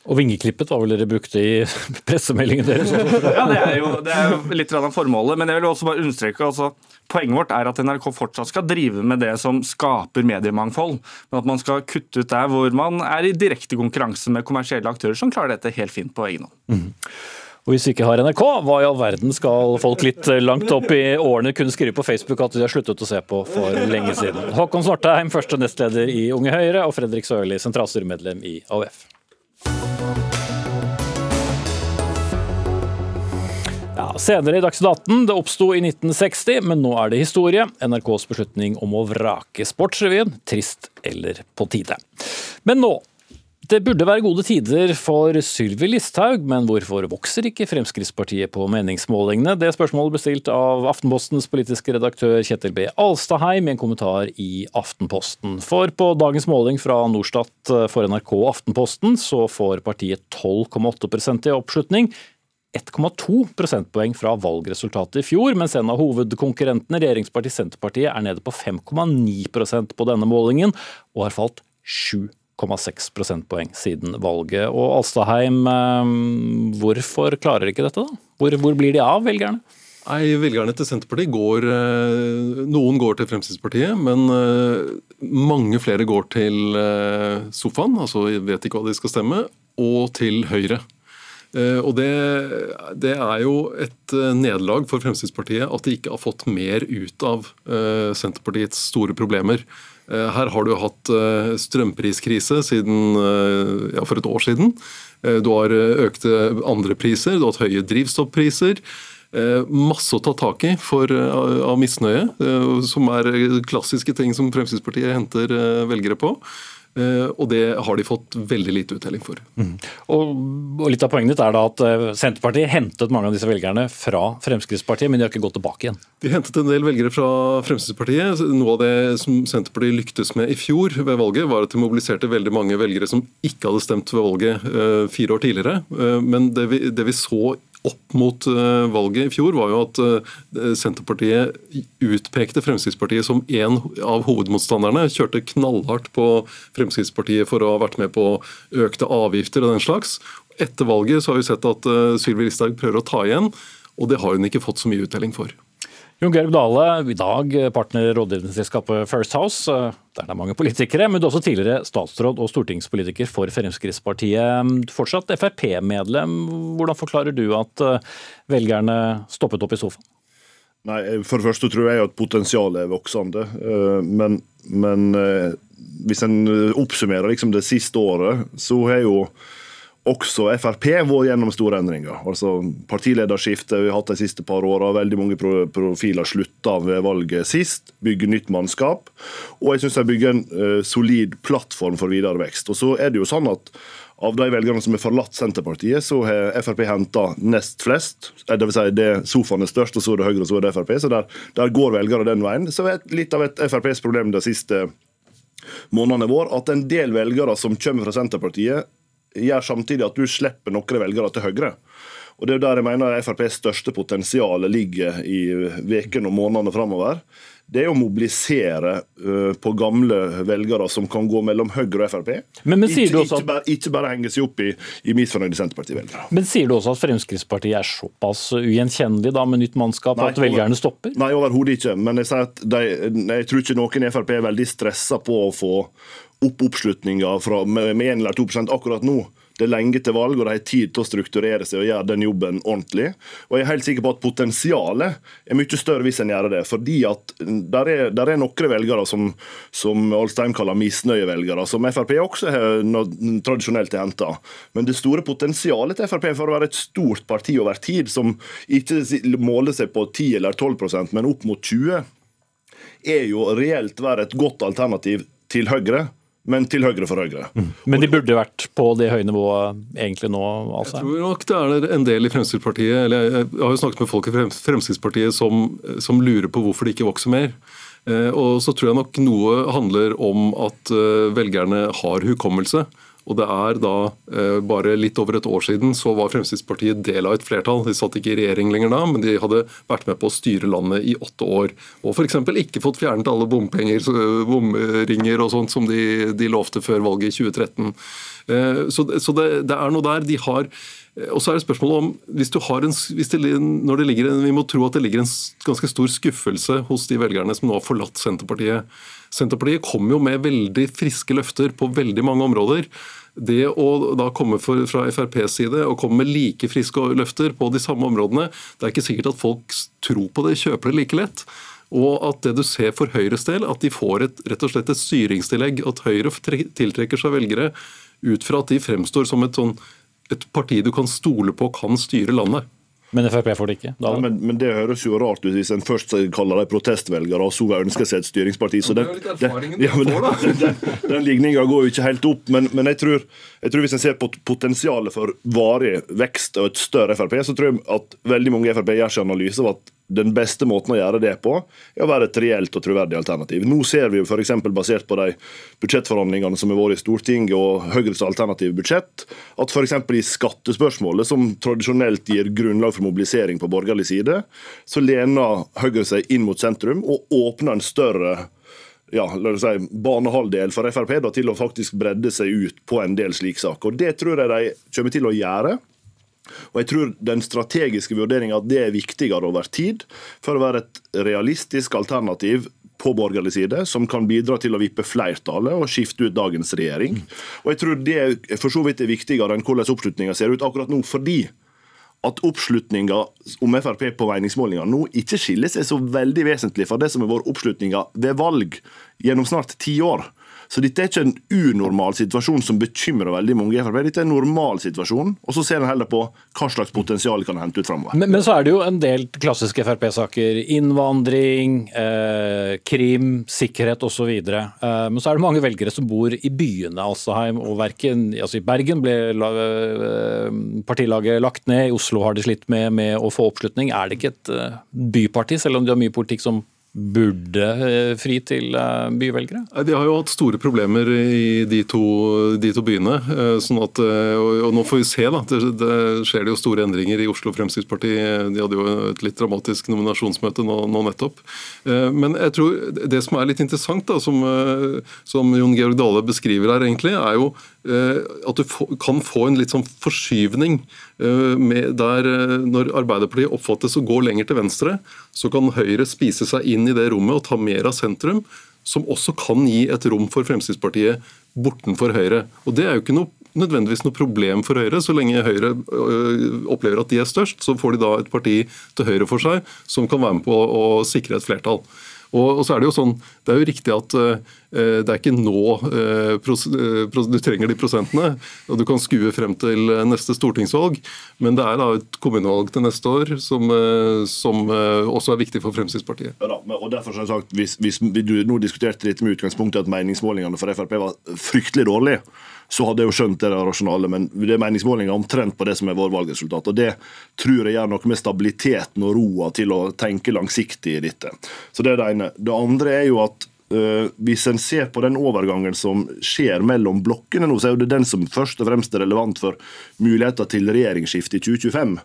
Og vingeklippet var vel dere brukte i <laughs> pressemeldingen deres? ja, det er, jo, det er jo litt av formålet. Men jeg vil også bare understreke altså, poenget vårt er at NRK fortsatt skal drive med det som skaper mediemangfold. Men at man skal kutte ut der hvor man er i direkte konkurranse med kommersielle aktører som klarer dette helt fint på egen hånd. Mm. Og hvis vi ikke har NRK, hva i all verden skal folk litt langt opp i årene kunne skrive på Facebook at de har sluttet å se på for lenge siden? Håkon Svartheim, første nestleder i Unge Høyre, og Fredrik Sørli, sentralstyremedlem i AUF. Senere i Dagsnytt 18, det oppsto i 1960, men nå er det historie. NRKs beslutning om å vrake Sportsrevyen, trist eller på tide. Men nå det burde være gode tider for Sylvi Listhaug, men hvorfor vokser ikke Fremskrittspartiet på meningsmålingene? Det spørsmålet ble stilt av Aftenpostens politiske redaktør Kjetil B. Alstaheim i en kommentar i Aftenposten. For på dagens måling fra Norstat for NRK Aftenposten så får partiet 12,8% i oppslutning. 1,2 prosentpoeng fra valgresultatet i fjor, mens en av hovedkonkurrentene, regjeringspartiet Senterpartiet, er nede på 5,9% på denne målingen, og har falt 7 1,6 prosentpoeng siden valget. Og Alstaheim, eh, hvorfor klarer ikke dette, da? Hvor, hvor blir de av, velgerne? Nei, Velgerne til Senterpartiet går eh, Noen går til Fremskrittspartiet, men eh, mange flere går til sofaen, altså vet ikke hva de skal stemme, og til Høyre. Og det, det, er jo et nederlag for Fremskrittspartiet at de ikke har fått mer ut av Senterpartiets store problemer. Eh, her har du hatt eh, strømpriskrise siden, eh, ja, for et år siden. Du har økte andre priser, du har hatt høye drivstoffpriser. Masse å ta tak i for, av misnøye, som er klassiske ting som Fremskrittspartiet henter velgere på. Eh, og det har de fått veldig lite uttelling for. Mm. Og, og, Litt av poenget ditt er da at eh, Senterpartiet hentet mange av disse velgerne fra Fremskrittspartiet, men de har ikke gått tilbake igjen? De hentet en del velgere fra Fremskrittspartiet. Noe av det som Senterpartiet lyktes med i fjor ved valget, var at de mobiliserte veldig mange velgere som ikke hadde stemt ved valget uh, fire år tidligere. Men det vi, det vi så opp mot eh, valget i fjor, var jo at eh, Senterpartiet utpekte Fremskrittspartiet som en av hovedmotstanderne. Kjørte knallhardt på Fremskrittspartiet for å ha vært med på økte avgifter og den slags. Etter valget så har vi sett at eh, Sylvi Listhaug prøver å ta igjen, og det har hun ikke fått så mye uttelling for. Jon Georg Dale, i dag partner i rådgivningsselskapet First House, der det er mange politikere, men du er også tidligere statsråd og stortingspolitiker for Fremskrittspartiet. Fortsatt Frp-medlem. Hvordan forklarer du at eh, velgerne stoppet opp i sofaen? Nei, For det første tror jeg at potensialet er voksende. Eh, men, men eh, hvis en oppsummerer liksom det siste året, så har jo også Frp vært gjennom store endringer. Altså Partilederskifte vi har hatt de siste par åra. Veldig mange profiler slutta ved valget sist. Bygge nytt mannskap. Og jeg syns de bygger en uh, solid plattform for videre vekst. Og så er det jo sånn at av de velgerne som har forlatt Senterpartiet, så har Frp henta nest flest. Eh, det vil si det sofaen er størst, og så er det Høyre, og så er det Frp. Så der, der går velgere den veien. Så er litt av et FrPs problem de siste månedene våre at en del velgere som kommer fra Senterpartiet, gjør samtidig at du slipper noen velgere til Høyre. Og Det er der jeg mener FrPs største potensial ligger i ukene og månedene framover det er å mobilisere uh, på gamle velgere som kan gå mellom Høyre og Frp. Men, men ikke, også... ikke, bare, ikke, bare, henge seg opp i, i misfornøyde Senterparti-velgere. Men sier du også at Fremskrittspartiet er såpass ugjenkjennelig da med nytt mannskap nei, at velgerne stopper? Nei, overhodet ikke. Men jeg, sier at de, jeg tror ikke noen i Frp er veldig stressa på å få opp oppslutninga med, med 1 eller 2 akkurat nå. Det er lenge til valg, og de har tid til å strukturere seg og gjøre den jobben ordentlig. Og jeg er helt sikker på at potensialet er mye større hvis en gjør det. Fordi at der er, der er noen velgere som, som Alstein kaller misnøyevelgere, som Frp også har tradisjonelt har henta. Men det store potensialet til Frp for å være et stort parti over tid, som ikke måler seg på 10 eller 12% men opp mot 20 er jo reelt være et godt alternativ til Høyre men til høyre for Høyre. Mm. Men de burde vært på det høye nivået egentlig nå? Altså. Jeg tror nok det er en del i Fremskrittspartiet, eller jeg har jo snakket med folk i Fremskrittspartiet som, som lurer på hvorfor det ikke vokser mer. Eh, og så tror jeg nok noe handler om at eh, velgerne har hukommelse. Og det er da eh, bare litt over et år siden så var Fremskrittspartiet del av et flertall. De satt ikke i regjering lenger da, men de hadde vært med på å styre landet i åtte år. Og f.eks. ikke fått fjernet alle bompenger, bomringer og sånt som de, de lovte før valget i 2013. Eh, så, så det, det, er noe der. De har eh, og så er det spørsmålet om, hvis en, hvis det, når det ligger Vi må tro at det ligger en ganske stor skuffelse hos de velgerne som nå har forlatt Senterpartiet. Senterpartiet kom jo med veldig friske løfter på veldig mange områder. Det å da komme fra FrPs side og komme med like friske løfter på de samme områdene, det er ikke sikkert at folk tror på det, kjøper det like lett. Og at det du ser for Høyres del, at de får et, rett og slett et styringstillegg. At Høyre tiltrekker seg velgere ut fra at de fremstår som et, sånn, et parti du kan stole på kan styre landet. Men Frp får det ikke? Ja, men, men, Det høres jo rart ut hvis en først kaller dem protestvelgere, og så ønsker seg et styringsparti. Så den, den, ja, den, den, den ligninga går jo ikke helt opp. Men, men jeg, tror, jeg, tror, hvis en ser på potensialet for varig vekst og et større Frp, så tror jeg at veldig mange i Frp gjør seg analyse av at den beste måten å gjøre det på, er å være et reelt og troverdig alternativ. Nå ser vi jo f.eks. basert på de budsjettforhandlingene som har vært i Stortinget og Høyres alternative budsjett, at f.eks. i skattespørsmålet, som tradisjonelt gir grunnlag for mobilisering på borgerlig side, så lener Høyre seg inn mot sentrum og åpner en større ja, la oss si, banehalvdel for Frp da, til å faktisk bredde seg ut på en del slike saker. Det tror jeg de kommer til å gjøre. Og jeg tror den strategiske vurderinga at det er viktigere over tid, for å være et realistisk alternativ på borgerlig side, som kan bidra til å vippe flertallet og skifte ut dagens regjering. Og jeg tror det for så vidt er viktigere enn hvordan oppslutninga ser ut akkurat nå, fordi at oppslutninga om Frp på meningsmålinga nå ikke skiller seg så veldig vesentlig fra det som har vært oppslutninga ved valg gjennom snart ti år. Så dette er ikke en unormal situasjon som bekymrer veldig mange i Frp. Dette er en normal situasjon, og så ser en heller på hva slags potensial kan hente ut framover. Men, men, så er det jo en del klassiske Frp-saker. Innvandring, eh, krim, sikkerhet osv. Eh, men så er det mange velgere som bor i byene. Alstaheim og verken, altså I Bergen ble eh, partilaget lagt ned, i Oslo har de slitt med, med å få oppslutning. Er det ikke et eh, byparti, selv om de har mye politikk som burde eh, fri til eh, byvelgere? De har jo hatt store problemer i de to, de to byene. Eh, sånn at, og nå får vi se. da, det, det, skjer det jo store endringer i Oslo Fremskrittsparti. De hadde jo et litt dramatisk nominasjonsmøte nå, nå nettopp. Men jeg tror det som er litt interessant, da, som, som Jon Georg Dale beskriver her, egentlig, er jo at du kan få en litt sånn forskyvning der når Arbeiderpartiet oppfattes å gå lenger til venstre, så kan Høyre spise seg inn i det rommet og ta mer av sentrum, som også kan gi et rom for Fremskrittspartiet bortenfor Høyre. Og Det er jo ikke noe, nødvendigvis noe problem for Høyre. Så lenge Høyre opplever at de er størst, så får de da et parti til høyre for seg som kan være med på å sikre et flertall. Og, så er Det jo sånn, det er jo riktig at uh, det er ikke nå uh, du trenger de prosentene. og Du kan skue frem til neste stortingsvalg, men det er da et kommunevalg til neste år som, som også er viktig for Fremskrittspartiet. Ja da, og derfor har sagt, hvis, hvis du nå diskuterte litt med utgangspunktet at meningsmålingene for Frp var fryktelig dårlige, så hadde jeg jo skjønt det rasjonale. Men det er meningsmålinger omtrent på det som er vår valgresultat. Og det tror jeg gjør noe med stabiliteten og roa til å tenke langsiktig i dette. Så Det er det ene. Det andre er jo at hvis en ser på den overgangen som skjer mellom blokkene nå, så er det den som først og fremst er relevant for muligheter til regjeringsskifte i 2025.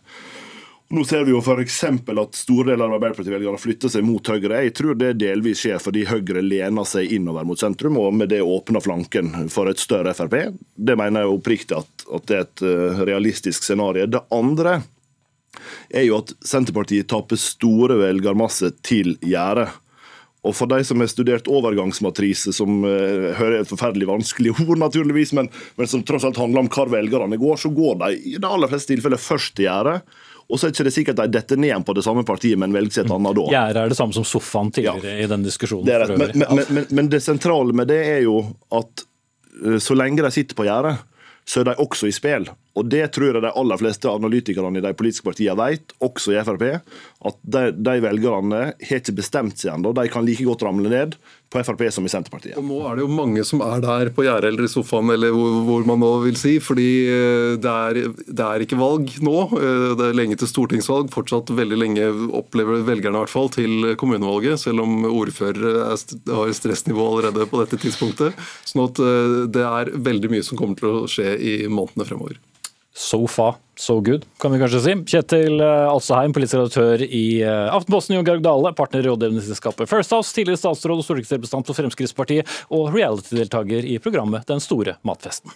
Nå ser vi jo f.eks. at store deler av Arbeiderparti-velgerne flytter seg mot Høyre. Jeg tror det delvis skjer fordi Høyre lener seg innover mot sentrum, og med det åpner flanken for et større Frp. Det mener jeg oppriktig at, at det er et uh, realistisk scenario. Det andre er jo at Senterpartiet taper store velgermasse til gjerdet. Og for de som har studert overgangsmatrise, som uh, hører et forferdelig vanskelig <laughs> ord, naturligvis, men, men, som tross alt handler om hvor velgerne går, så går de i de aller fleste tilfeller først til gjerdet. Og så er det ikke sikkert de detter ned igjen på det samme partiet, men velger seg et annet da. Gjerdet er det samme som sofaen tidligere ja. i den diskusjonen. Det men, men, men, men, det sentrale med det er jo at uh, så lenge de sitter på gjerdet, så er de også i spill. Og Det tror jeg de aller fleste analytikerne i de politiske partiene vet, også i Frp, at de, de velgerne har ikke bestemt seg ennå. De kan like godt ramle ned på Frp som i Senterpartiet. Og Nå er det jo mange som er der på gjerdet eller i sofaen, eller hvor, hvor, man nå vil si. fordi eh, det er, det er, ikke valg nå. Eh, det er lenge til stortingsvalg. Fortsatt veldig lenge opplever velgerne i hvert fall til kommunevalget, selv om ordførere har stressnivå allerede på dette tidspunktet. Sånn at eh, det er veldig mye som kommer til å skje i månedene fremover. So far, so good, kan vi kanskje si. Kjetil eh, Alseheim, politisk redaktør i eh, Aftenposten, Jon Georg Dale, partner i rådgivningsselskapet First House, tidligere statsråd og stortingsrepresentant for Fremskrittspartiet, og reality-deltaker i programmet Den store matfesten.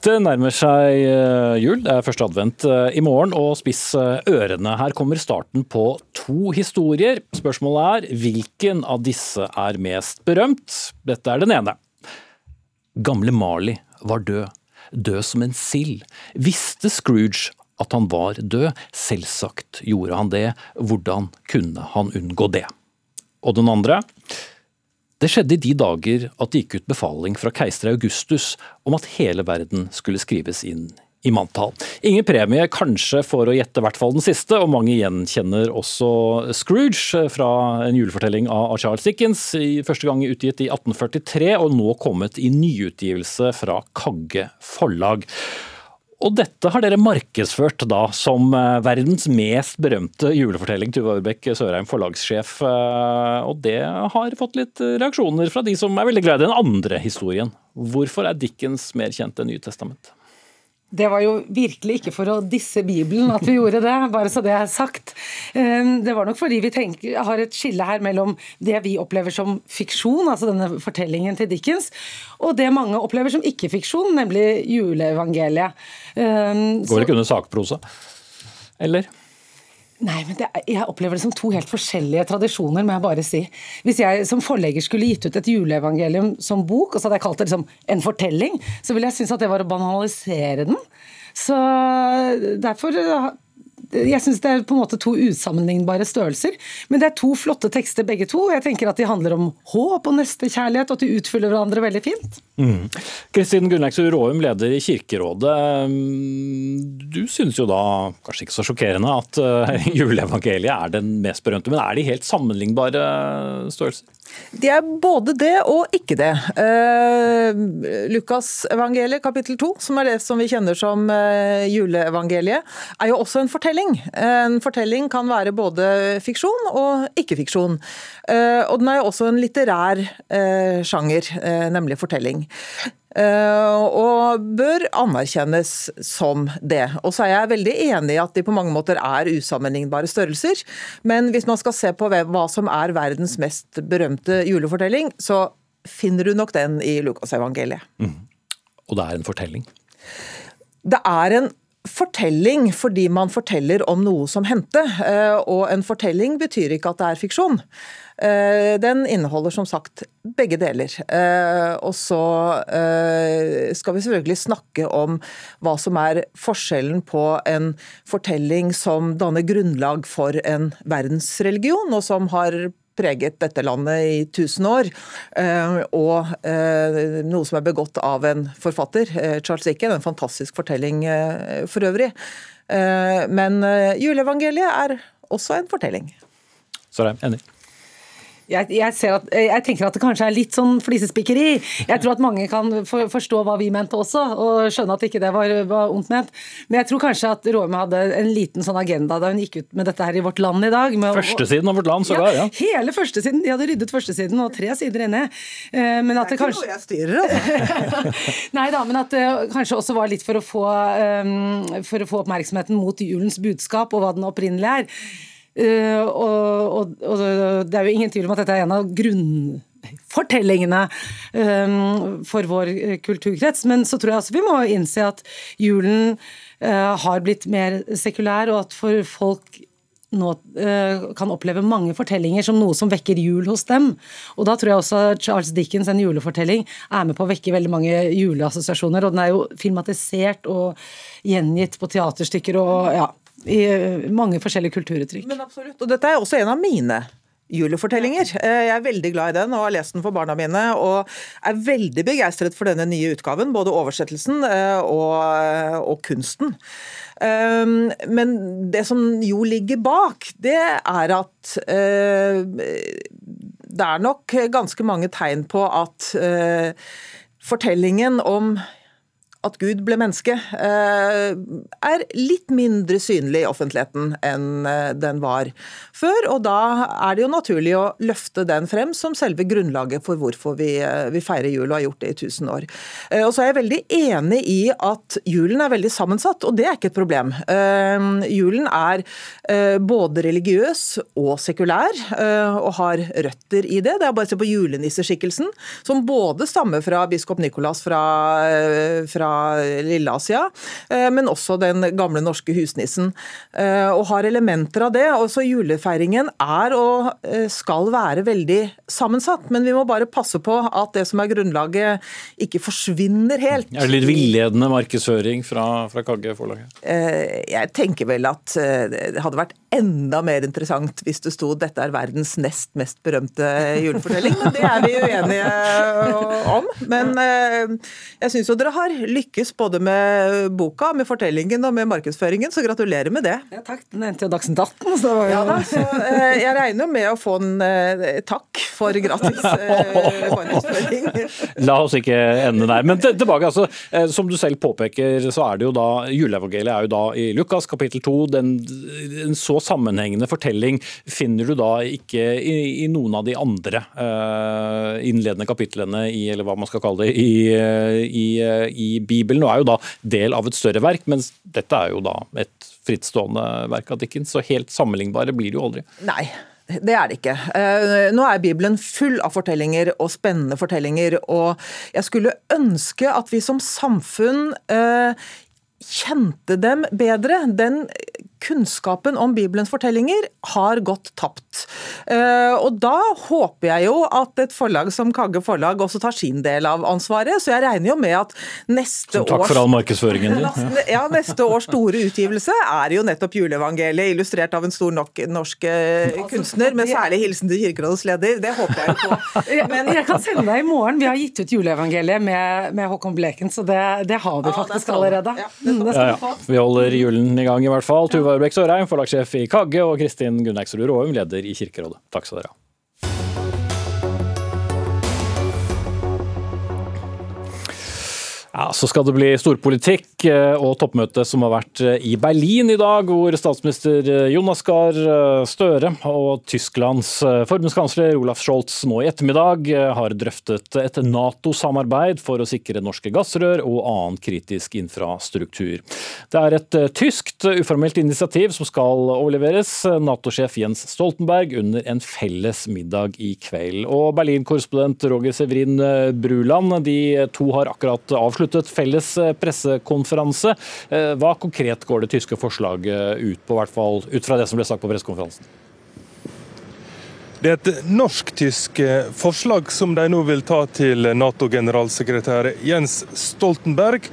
Det nærmer seg eh, jul, det er første advent eh, i morgen, og spiss eh, ørene. Her kommer starten på to historier. Spørsmålet er hvilken av disse er mest berømt? Dette er den ene. Gamle Marley var død, død som en sild. Visste Scrooge at han var død? Selvsagt gjorde han det, hvordan kunne han unngå det? Og den andre? Det skjedde i de dager at det gikk ut befaling fra keiser Augustus om at hele verden skulle skrives inn i manntall. Ingen premie kanskje for å gjette hvert fall den siste, og mange gjenkjenner også Scrooge fra en julefortelling av Charles Dickens, første gang utgitt i 1843 og nå kommet i nyutgivelse fra Kagge forlag. Og dette har dere markedsført da som eh, verdens mest berømte julefortelling, Tuva Urbekk Sørheim, forlagssjef. Eh, og det har fått litt reaksjoner fra de som er veldig glad i den andre historien. Hvorfor er Dickens mer kjent enn Nye testament? Det var jo virkelig ikke for å disse Bibelen at vi gjorde det, bare så det er sagt. Ehm, det var nok fordi vi tenker, har et skille her mellom det vi opplever som fiksjon, altså denne fortellingen til Dickens, og det mange opplever som ikke-fiksjon, nemlig juleevangeliet. Ehm, Går det ikke under sakprosa? Eller? Nei, men det, Jeg opplever det som to helt forskjellige tradisjoner, må jeg bare si. Hvis jeg som forlegger skulle gitt ut et juleevangelium som bok, og så hadde jeg kalt det liksom en fortelling, så ville jeg synes at det var å banalisere den. Så derfor jeg syns det er på en måte to usammenlignbare størrelser. Men det er to flotte tekster begge to. Jeg tenker at de handler om håp og nestekjærlighet, og at de utfyller hverandre veldig fint. Mm. Kristin mm. Gunnleiksrud Råum, leder i Kirkerådet. Du synes jo da, kanskje ikke så sjokkerende, at <laughs> uh, juleevangeliet er den mest berømte. Men er de helt sammenlignbare størrelser? De er både det og ikke det. Eh, Lukasevangeliet kapittel 2, som er det som vi kjenner som eh, juleevangeliet, er jo også en fortelling. En fortelling kan være både fiksjon og ikke-fiksjon. Eh, og den er jo også en litterær eh, sjanger, eh, nemlig fortelling. Og bør anerkjennes som det. Og så er jeg veldig enig i at de på mange måter er usammenlignbare størrelser. Men hvis man skal se på hva som er verdens mest berømte julefortelling, så finner du nok den i Lukasevangeliet. Mm. Og det er en fortelling? Det er en fortelling fordi man forteller om noe som hendte. Eh, og en fortelling betyr ikke at det er fiksjon. Eh, den inneholder som sagt begge deler. Eh, og så skal vi selvfølgelig snakke om hva som er forskjellen på en fortelling som danner grunnlag for en verdensreligion, og som har preget dette landet i tusen år. Eh, og eh, noe som er begått av en forfatter, eh, Charles Dickens. En fantastisk fortelling for øvrig. Men juleevangeliet er også en fortelling. Så det enig. Jeg, jeg, at, jeg, tenker at det kanskje er litt sånn flisespikkeri. Jeg tror at mange kan for, forstå hva vi mente også, og skjønne at ikke det var, var ondt ment. Men jeg tror kanskje at Råme hadde en liten sånn agenda da hun gikk ut med dette her i Vårt Land i dag. Førstesiden av Vårt Land, sågar. Ja, ja. Hele førstesiden. De hadde ryddet førstesiden og tre sider inne. Eh, men at det, det kanskje jeg styrer, altså. <laughs> Nei da, men at det kanskje også var litt for å få, um, for å få oppmerksomheten mot julens budskap og hva den opprinnelig er. Uh, og, og, og, det er jo ingen tvil om at dette er en av grunnfortellingene um, for vår kulturkrets. Men så tror jeg også vi må innse at julen uh, har blitt mer sekulær, og at for folk nå uh, kan oppleve mange fortellinger som noe som vekker jul hos dem. Og da tror jeg også Charles Dickens' en julefortelling er med på å vekke veldig mange juleassosiasjoner. Og den er jo filmatisert og gjengitt på teaterstykker og ja, i mange forskjellige kulturuttrykk. Men absolutt, og Dette er også en av mine julefortellinger. Eh, jeg er veldig glad i den og har lest den for barna mine. Og er veldig begeistret for denne nye utgaven, både oversettelsen eh, og, og kunsten. Ehm, men det som jo ligger bak, det er at eh, det er nok ganske mange tegn på at fortellingen om at Gud ble menneske, eh, er litt mindre synlig i offentligheten enn eh, den var før. Og da er det jo naturlig å løfte den frem som selve grunnlaget for hvorfor vi, eh, vi feirer jul og har gjort det i tusen år. Og så er jeg veldig enig i at julen er veldig sammensatt, og det er ikke et problem. Julen er både religiøs og sekulær, og har røtter i det. Det er bare å se på julenisseskikkelsen, som både stammer fra biskop Nikolas fra, fra Lilleasia, eh, men også den gamle norske husnissen. Eh, og har elementer av det. Også julefeiringen er og eh, skal være veldig sammensatt, men vi må bare passe på at det som er grunnlaget, ikke forsvinner helt. Er det litt villedende markedsføring fra, fra Kagge forlaget? Jeg tenker vel at det hadde vært enda mer interessant hvis det sto 'dette er verdens nest mest berømte julefortelling'. Men det er vi uenige om. Men jeg syns jo dere har lykkes både med boka, med fortellingen og med markedsføringen, så gratulerer med det. Ja, takk. Den endte jo Dagsnytt 18. Så, jo... ja, da, så eh, jeg regner jo med å få en eh, takk for gratis eh, markedsføring. <laughs> La oss ikke ende der. Men tilbake, altså. Som du selv påpeker, så er det jo da juleevangeliet er jo da i Lukas kapittel 2. Den, den så sammenhengende fortelling finner du da ikke i, i noen av de andre uh, innledende kapitlene i, eller hva man skal kalle det, i, i, i Bibelen, og er jo da del av et større verk, mens dette er jo da et frittstående verk av Dickens, så helt sammenlignbare blir det jo aldri. Nei, det er det ikke. Eh, nå er Bibelen full av fortellinger og spennende fortellinger, og jeg skulle ønske at vi som samfunn eh, kjente dem bedre. Den kunnskapen om Bibelens fortellinger har gått tapt. Eh, og da håper jeg jo at et forlag som Kagge forlag også tar sin del av ansvaret. Så jeg regner jo med at neste års Takk for all markedsføringen din. <laughs> Ja. neste års store utgivelse er jo nettopp juleevangeliet, illustrert av en stor nok norsk eh, altså, kunstner, med særlig hilsen til Kirkerådets leder. Det håper jeg på. <laughs> Men jeg kan sende deg i morgen. Vi har gitt ut juleevangeliet med, med Håkon Bleken, så det, det har vi faktisk allerede. Ja, mm, ja, ja. Vi holder julen i gang i hvert fall. Tuva Ørbekk Sørheim, forlagssjef i Kagge, og Kristin Gunnæksrud Råum, leder i Kirkerådet. Takk skal dere ha. Ja, Så skal det bli storpolitikk eh, og toppmøte som har vært eh, i Berlin i dag, hvor statsminister eh, Jonas Gahr Støre og Tysklands forbundskansler Olaf Scholz nå i ettermiddag har drøftet et Nato-samarbeid for å sikre norske gassrør og annen kritisk infrastruktur. Det er et tyskt uformelt initiativ som skal overleveres Nato-sjef Jens Stoltenberg under en felles middag i kveld. Og Berlin-korrespondent Roger Severin Bruland, de to har akkurat avsluttet avsluttet felles eh, pressekonferanse. Eh, hva konkret går det tyske forslaget ut på, hvert fall ut fra det som ble sagt på pressekonferansen? Det er et norsk-tysk eh, forslag som de nå vil ta til Nato-generalsekretær Jens Stoltenberg,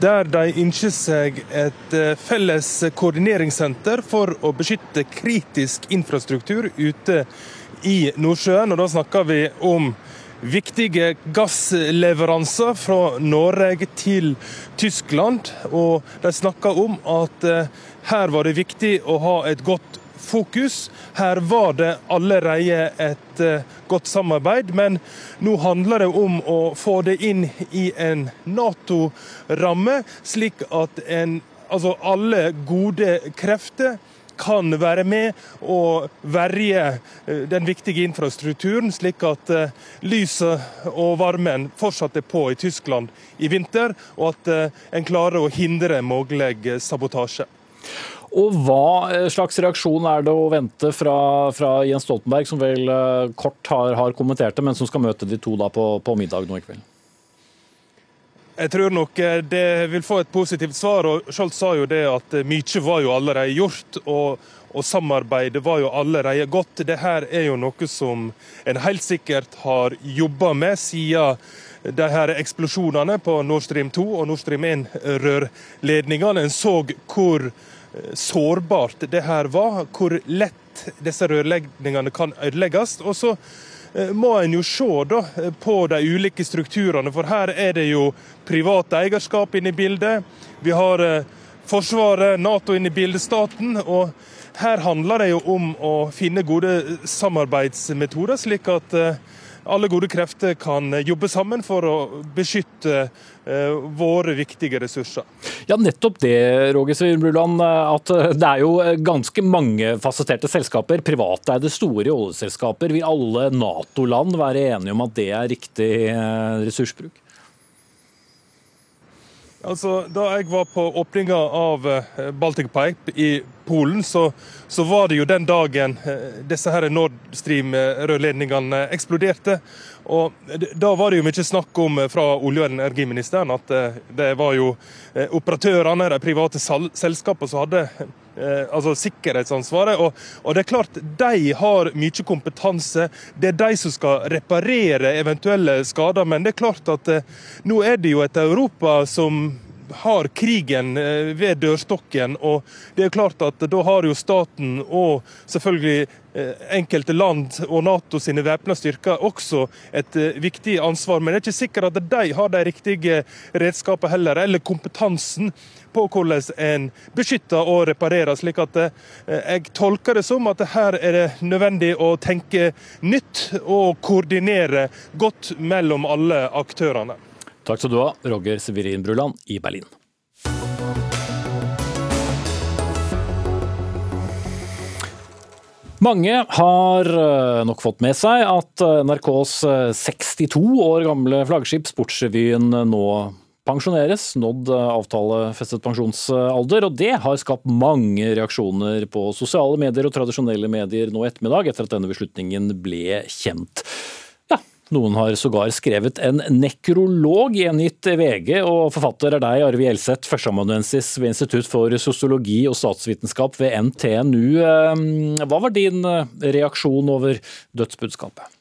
der de ønsker seg et felles koordineringssenter for å beskytte kritisk infrastruktur ute i Nordsjøen. Og da snakker vi om viktige gassleveranser fra Norge til Tyskland. Og de snakka om at eh, her var det viktig å ha et godt fokus. Her var det allerede et eh, godt samarbeid, men nå handler det om å få det inn i en Nato-ramme, slik at en, altså alle gode krefter kan være med og verge eh, den viktige infrastrukturen, slik at eh, lyset og varmen fortsatt er på i Tyskland i vinter, og at eh, en klarer å hindre mulig sabotasje. Og Hva slags reaksjon er det å vente fra, fra Jens Stoltenberg, som vel kort har, har, kommentert det, men som skal møte de to på, på middag nå i kveld? Jeg tror nok eh, det vil få et positivt svar. og Scholz sa jo det at eh, mye var jo allerede gjort. og, og samarbeidet var jo allerede godt. Dette er jo noe som en helt sikkert har jobba med siden de her eksplosjonene på Nord Stream 2 og Nord Stream 1-rørledningene. En så hvor eh, sårbart det her var, hvor lett disse rørledningene kan ødelegges. Og så må en jo se da, eh, på de ulike strukturene. For her er det jo privat eierskap inne i bildet. Vi har eh, Forsvaret, Nato inne i bildet, staten. og her handler det jo om å finne gode samarbeidsmetoder, slik at alle gode krefter kan jobbe sammen for å beskytte eh, våre viktige ressurser. Ja, nettopp det, Roger Svinbruland. At det er jo ganske mange fasetterte selskaper. Privateide store oljeselskaper. Vil alle Nato-land være enige om at det er riktig eh, ressursbruk? Altså, Da jeg var på åpninga av eh, Baltic Pipe i Polen, så, så, var det jo den dagen eh, disse her Nord Stream-rørledningene eksploderte. Og Da var det jo mye snakk om eh, fra olje- og energiministeren at det var jo operatørene, de private selskapene, som hadde altså sikkerhetsansvaret. Og, og, det er klart, De har mye kompetanse. Det er de som skal reparere eventuelle skader. Men det er klart at nå er det jo et Europa som har krigen eh, ved dørstokken. og det er klart at Da har jo staten og selvfølgelig eh, enkelte land og Nato sine væpna styrker også et eh, viktig ansvar. Men det er ikke sikkert at de har de riktige redskapene heller, eller kompetansen på hvordan en beskytter og reparerer. slik at Jeg tolker det som at her er det nødvendig å tenke nytt og koordinere godt mellom alle aktørene. Takk skal du ha, Roger Severin Bruland i Berlin. Mange har eh, nok fått med seg at eh, NRKs 62 eh, år gamle flaggskip Sportsrevyen nå pensjoneres, nådd avtalefestet pensjonsalder. og Det har skapt mange reaksjoner på sosiale medier og tradisjonelle medier nå ettermiddag, etter at denne beslutningen ble kjent. Noen har sågar skrevet en nekrolog gjengitt VG, og forfatter er deg, Arve Gjelseth, førsteamanuensis ved Institutt for sosiologi og statsvitenskap ved NTNU. Ehm, hva var din eh, reaksjon over dødsbudskapet?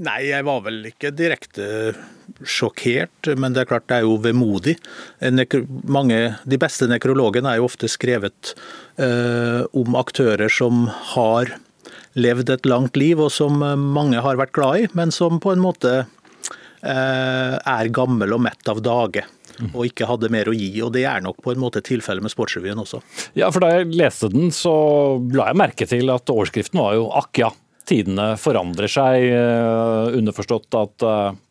Nei, jeg var vel ikke direkte sjokkert, men det er klart det er jo vemodig. Mange, de beste nekrologene er jo ofte skrevet eh, om aktører som har levd et langt liv, og som eh, mange har vært glad i, men som på en måte eh, er gammel og mett av dage og ikke hadde mer å gi. og Det er nok på en måte tilfellet med Sportsrevyen også. Ja, for Da jeg leste den, så la jeg merke til at overskriften var jo 'Akk ja, tidene forandrer seg'. Eh, underforstått at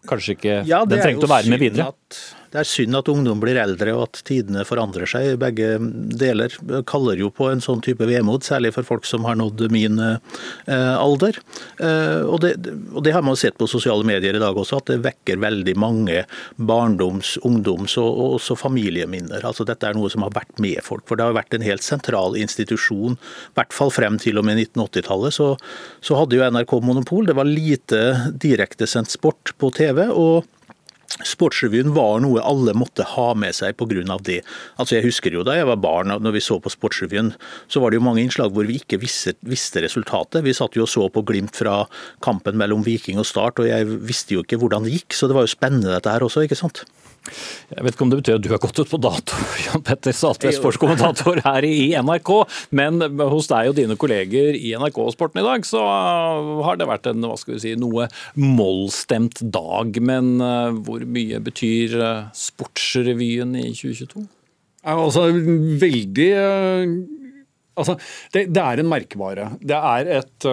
kanskje ikke ja, den trengte å være med videre. At det er synd at ungdom blir eldre og at tidene forandrer seg. Begge deler kaller jo på en sånn type vemod, særlig for folk som har nådd min eh, alder. Eh, og, det, og, det, har man sett på sosiale medier i dag også, at det vekker veldig mange barndoms-, ungdoms- og også familieminner. Altså Dette er noe som har vært med folk. For det har vært en helt sentral institusjon, i hvert fall frem til og med 1980-tallet. Så, så hadde jo NRK monopol. Det var lite direktesendt sport på TV. og Sportsrevyen var noe alle måtte ha med seg pga. det. Altså jeg husker jo Da jeg var barn, når vi så på Sportsrevyen, så var det jo mange innslag hvor vi ikke visste, visste, resultatet. Vi satt jo og så på Glimt fra kampen mellom Viking og Start, og jeg visste jo ikke hvordan det gikk. Så det var jo spennende dette her også, ikke sant. Jeg vet ikke om det betyr at du har gått ut på dato, <laughs> Jan Petter Saltvedt, sportskommentator her i NRK. Men hos deg og dine kolleger i NRK Sporten i dag, så har det vært en hva skal vi si, noe mollstemt dag. Men eh, hvor mye betyr eh, Sportsrevyen i 2022? Altså, veldig eh, Altså, det, det, er en merkevare. Det er, et,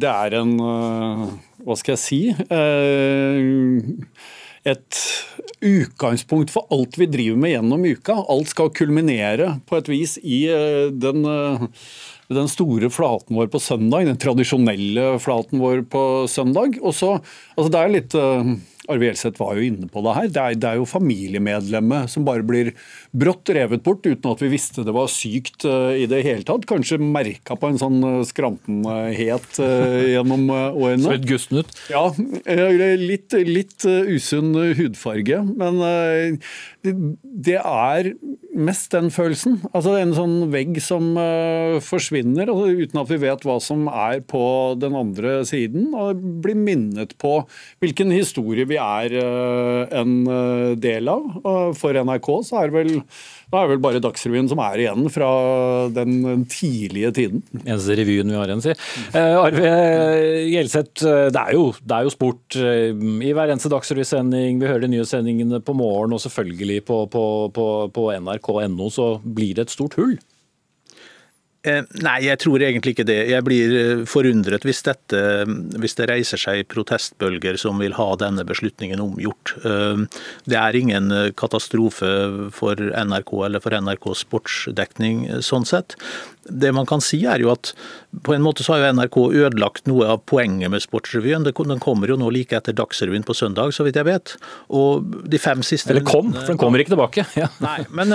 det er en Hva skal jeg si? Et utgangspunkt for alt vi driver med gjennom uka. Alt skal kulminere på et vis i den den store flaten vår på søndag, den tradisjonelle flaten vår på søndag. Og så, altså Det er litt Arve Gjelseth var jo inne på det her. Det er, det er jo familiemedlemmet som bare blir brått revet bort uten at vi visste det var sykt uh, i det hele tatt. Kanskje merka på en sånn uh, skrantenhet uh, gjennom årene. Svett gusten ut? Ja, litt, litt usunn hudfarge. Men det, det, er mest den følelsen. Altså en sånn vegg som forsvinner altså, uten at vi vet hva som er på den andre siden. Og blir minnet på hvilken historie vi er uh, en eh, del av. For NRK så er det vel, det er vel bare Dagsrevyen som er igjen fra den tidlige tiden. Eneste revyen vi har igjen, si. Uh, Arve Gjelseth, det er, jo, det er jo sport i hver eneste Dagsrevy-sending. Vi hører de nye sendingene på morgen, og selvfølgelig på, på, på, på nrk.no så blir det et stort hull. Eh, nei, jeg tror egentlig ikke det. Jeg blir eh, forundret hvis, dette, hvis det reiser seg protestbølger som vil ha denne beslutningen omgjort. Eh, det er ingen katastrofe for NRK eller for NRKs sportsdekning sånn sett. Det man kan si er jo at på en måte så har jo NRK ødelagt noe av poenget med Sportsrevyen. Den kommer jo nå like etter Dagsrevyen på søndag, så vidt jeg vet. Og de fem siste Eller kom, for den kommer ikke tilbake. <laughs> Ja. Nei, men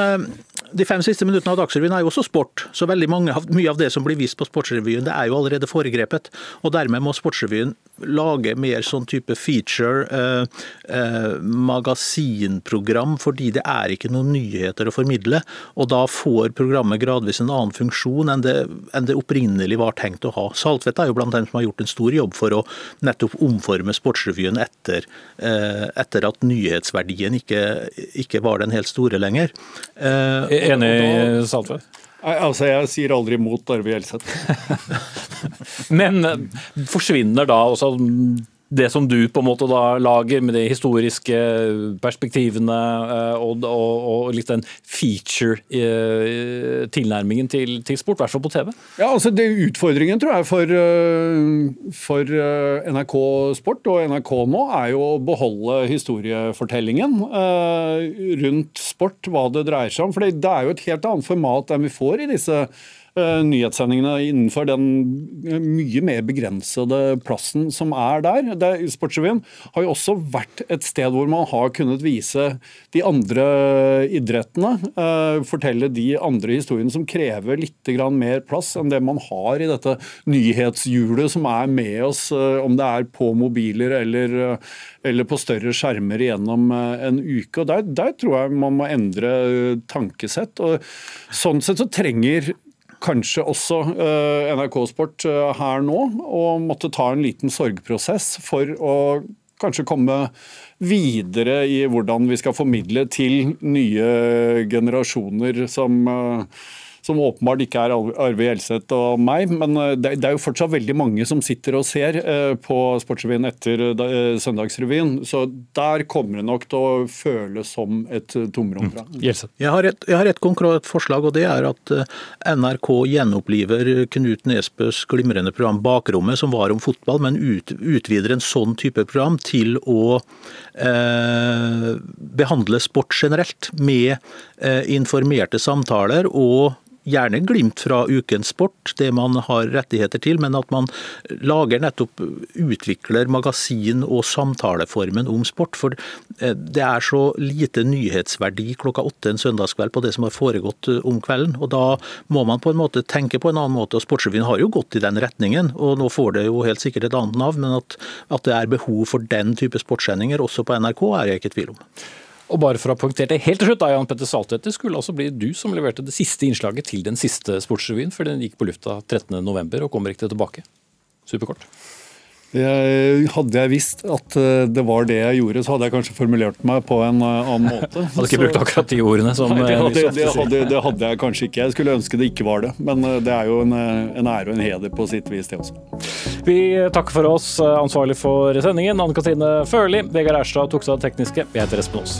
de fem siste minuttene av Dagsrevyen er jo også sport. Så veldig mange, mye av det som blir vist på Sportsrevyen, det er jo allerede foregrepet. Og dermed må Sportsrevyen lage mer sånn type feature, eh, eh, magasinprogram, fordi det er ikke noen nyheter å formidle. Og da får programmet gradvis en annen funksjon enn det, enn det opprinnelig var tenkt å ha. Saltvedt er jo blant dem som har gjort en stor jobb for å nettopp omforme Sportsrevyen etter, eh, etter at nyhetsverdien ikke, ikke, var den helt store lenger. Eh, Enig, Saltvedt? Altså, Jeg sier aldri imot Arve Gjelseth. <laughs> Men eh, forsvinner da også det som du på en måte da lager med de historiske perspektivene eh, og, og, og litt den feature-tilnærmingen til, til, sport, i hvert fall på TV? Ja, altså det Utfordringen tror jeg for, eh, for, eh, NRK Sport og NRK nå er jo å beholde historiefortellingen rundt sport, hva det dreier seg om. For det er jo et helt annet format enn vi får i disse Eh, nyhetssendingene innenfor den eh, mye mer begrensede plassen som er der. Sportsrevyen har jo også vært et sted hvor man har kunnet vise de andre idrettene. Eh, fortelle de andre historiene som krever litt mer plass enn det man har i dette nyhetshjulet som er med oss, om det er på mobiler eller, eller på større skjermer gjennom en uke. Og der, der tror jeg man må endre tankesett. og Sånn sett så trenger kanskje også eh, NRK Sport eh, her nå, og måtte ta en liten sorgprosess for å kanskje komme videre i hvordan vi skal formidle til nye generasjoner som uh, som åpenbart ikke er Arve Gjelseth og meg. Men eh, det er jo fortsatt veldig mange som sitter og ser eh, på Sportsrevyen etter eh, Søndagsrevyen. Så der kommer det nok til å føles som et tomrom fra. Mm. Jeg, har et, jeg har et konkret forslag, og det er at NRK gjenoppliver Knut Nesbøs glimrende program Bakrommet, som var om fotball, men ut, utvider en sånn type program til å eh, behandle sport generelt, med eh, informerte samtaler og gjerne glimt fra ukens sport, det man har rettigheter til, men at man lager nettopp utvikler magasin- og samtaleformen om sport. For eh, det er så lite nyhetsverdi klokka åtte en søndagskveld på det som har foregått eh, om kvelden. og Da må man på en måte tenke på en annen måte. og Sportsrevyen har jo gått i den retningen, og nå får det jo helt sikkert et annet navn. Men at, at det er behov for den type sportssendinger også på NRK, er jeg ikke i tvil om. Og bare for å ha det helt til slutt, da, Jan Petter Saltvedt, det skulle altså bli du som leverte det siste innslaget til den siste Sportsrevyen, for den gikk på lufta 13.11. og kommer ikke tilbake. Superkort. Jeg, hadde jeg visst at eh, det var det jeg gjorde, så hadde jeg kanskje formulert meg på en eh, annen måte. hadde ikke brukt akkurat de ordene som Nei, det, eh, hadde, det, hadde, det, hadde, jeg kanskje ikke. Jeg skulle ønske det ikke var det. Men det er jo en, en ære og en heder på sitt vis, det også. Vi takker for oss. Ansvarlig for sendingen, Anne Katrine Førli. Vegard Erstad tok seg av det tekniske. Jeg heter Espen Aas.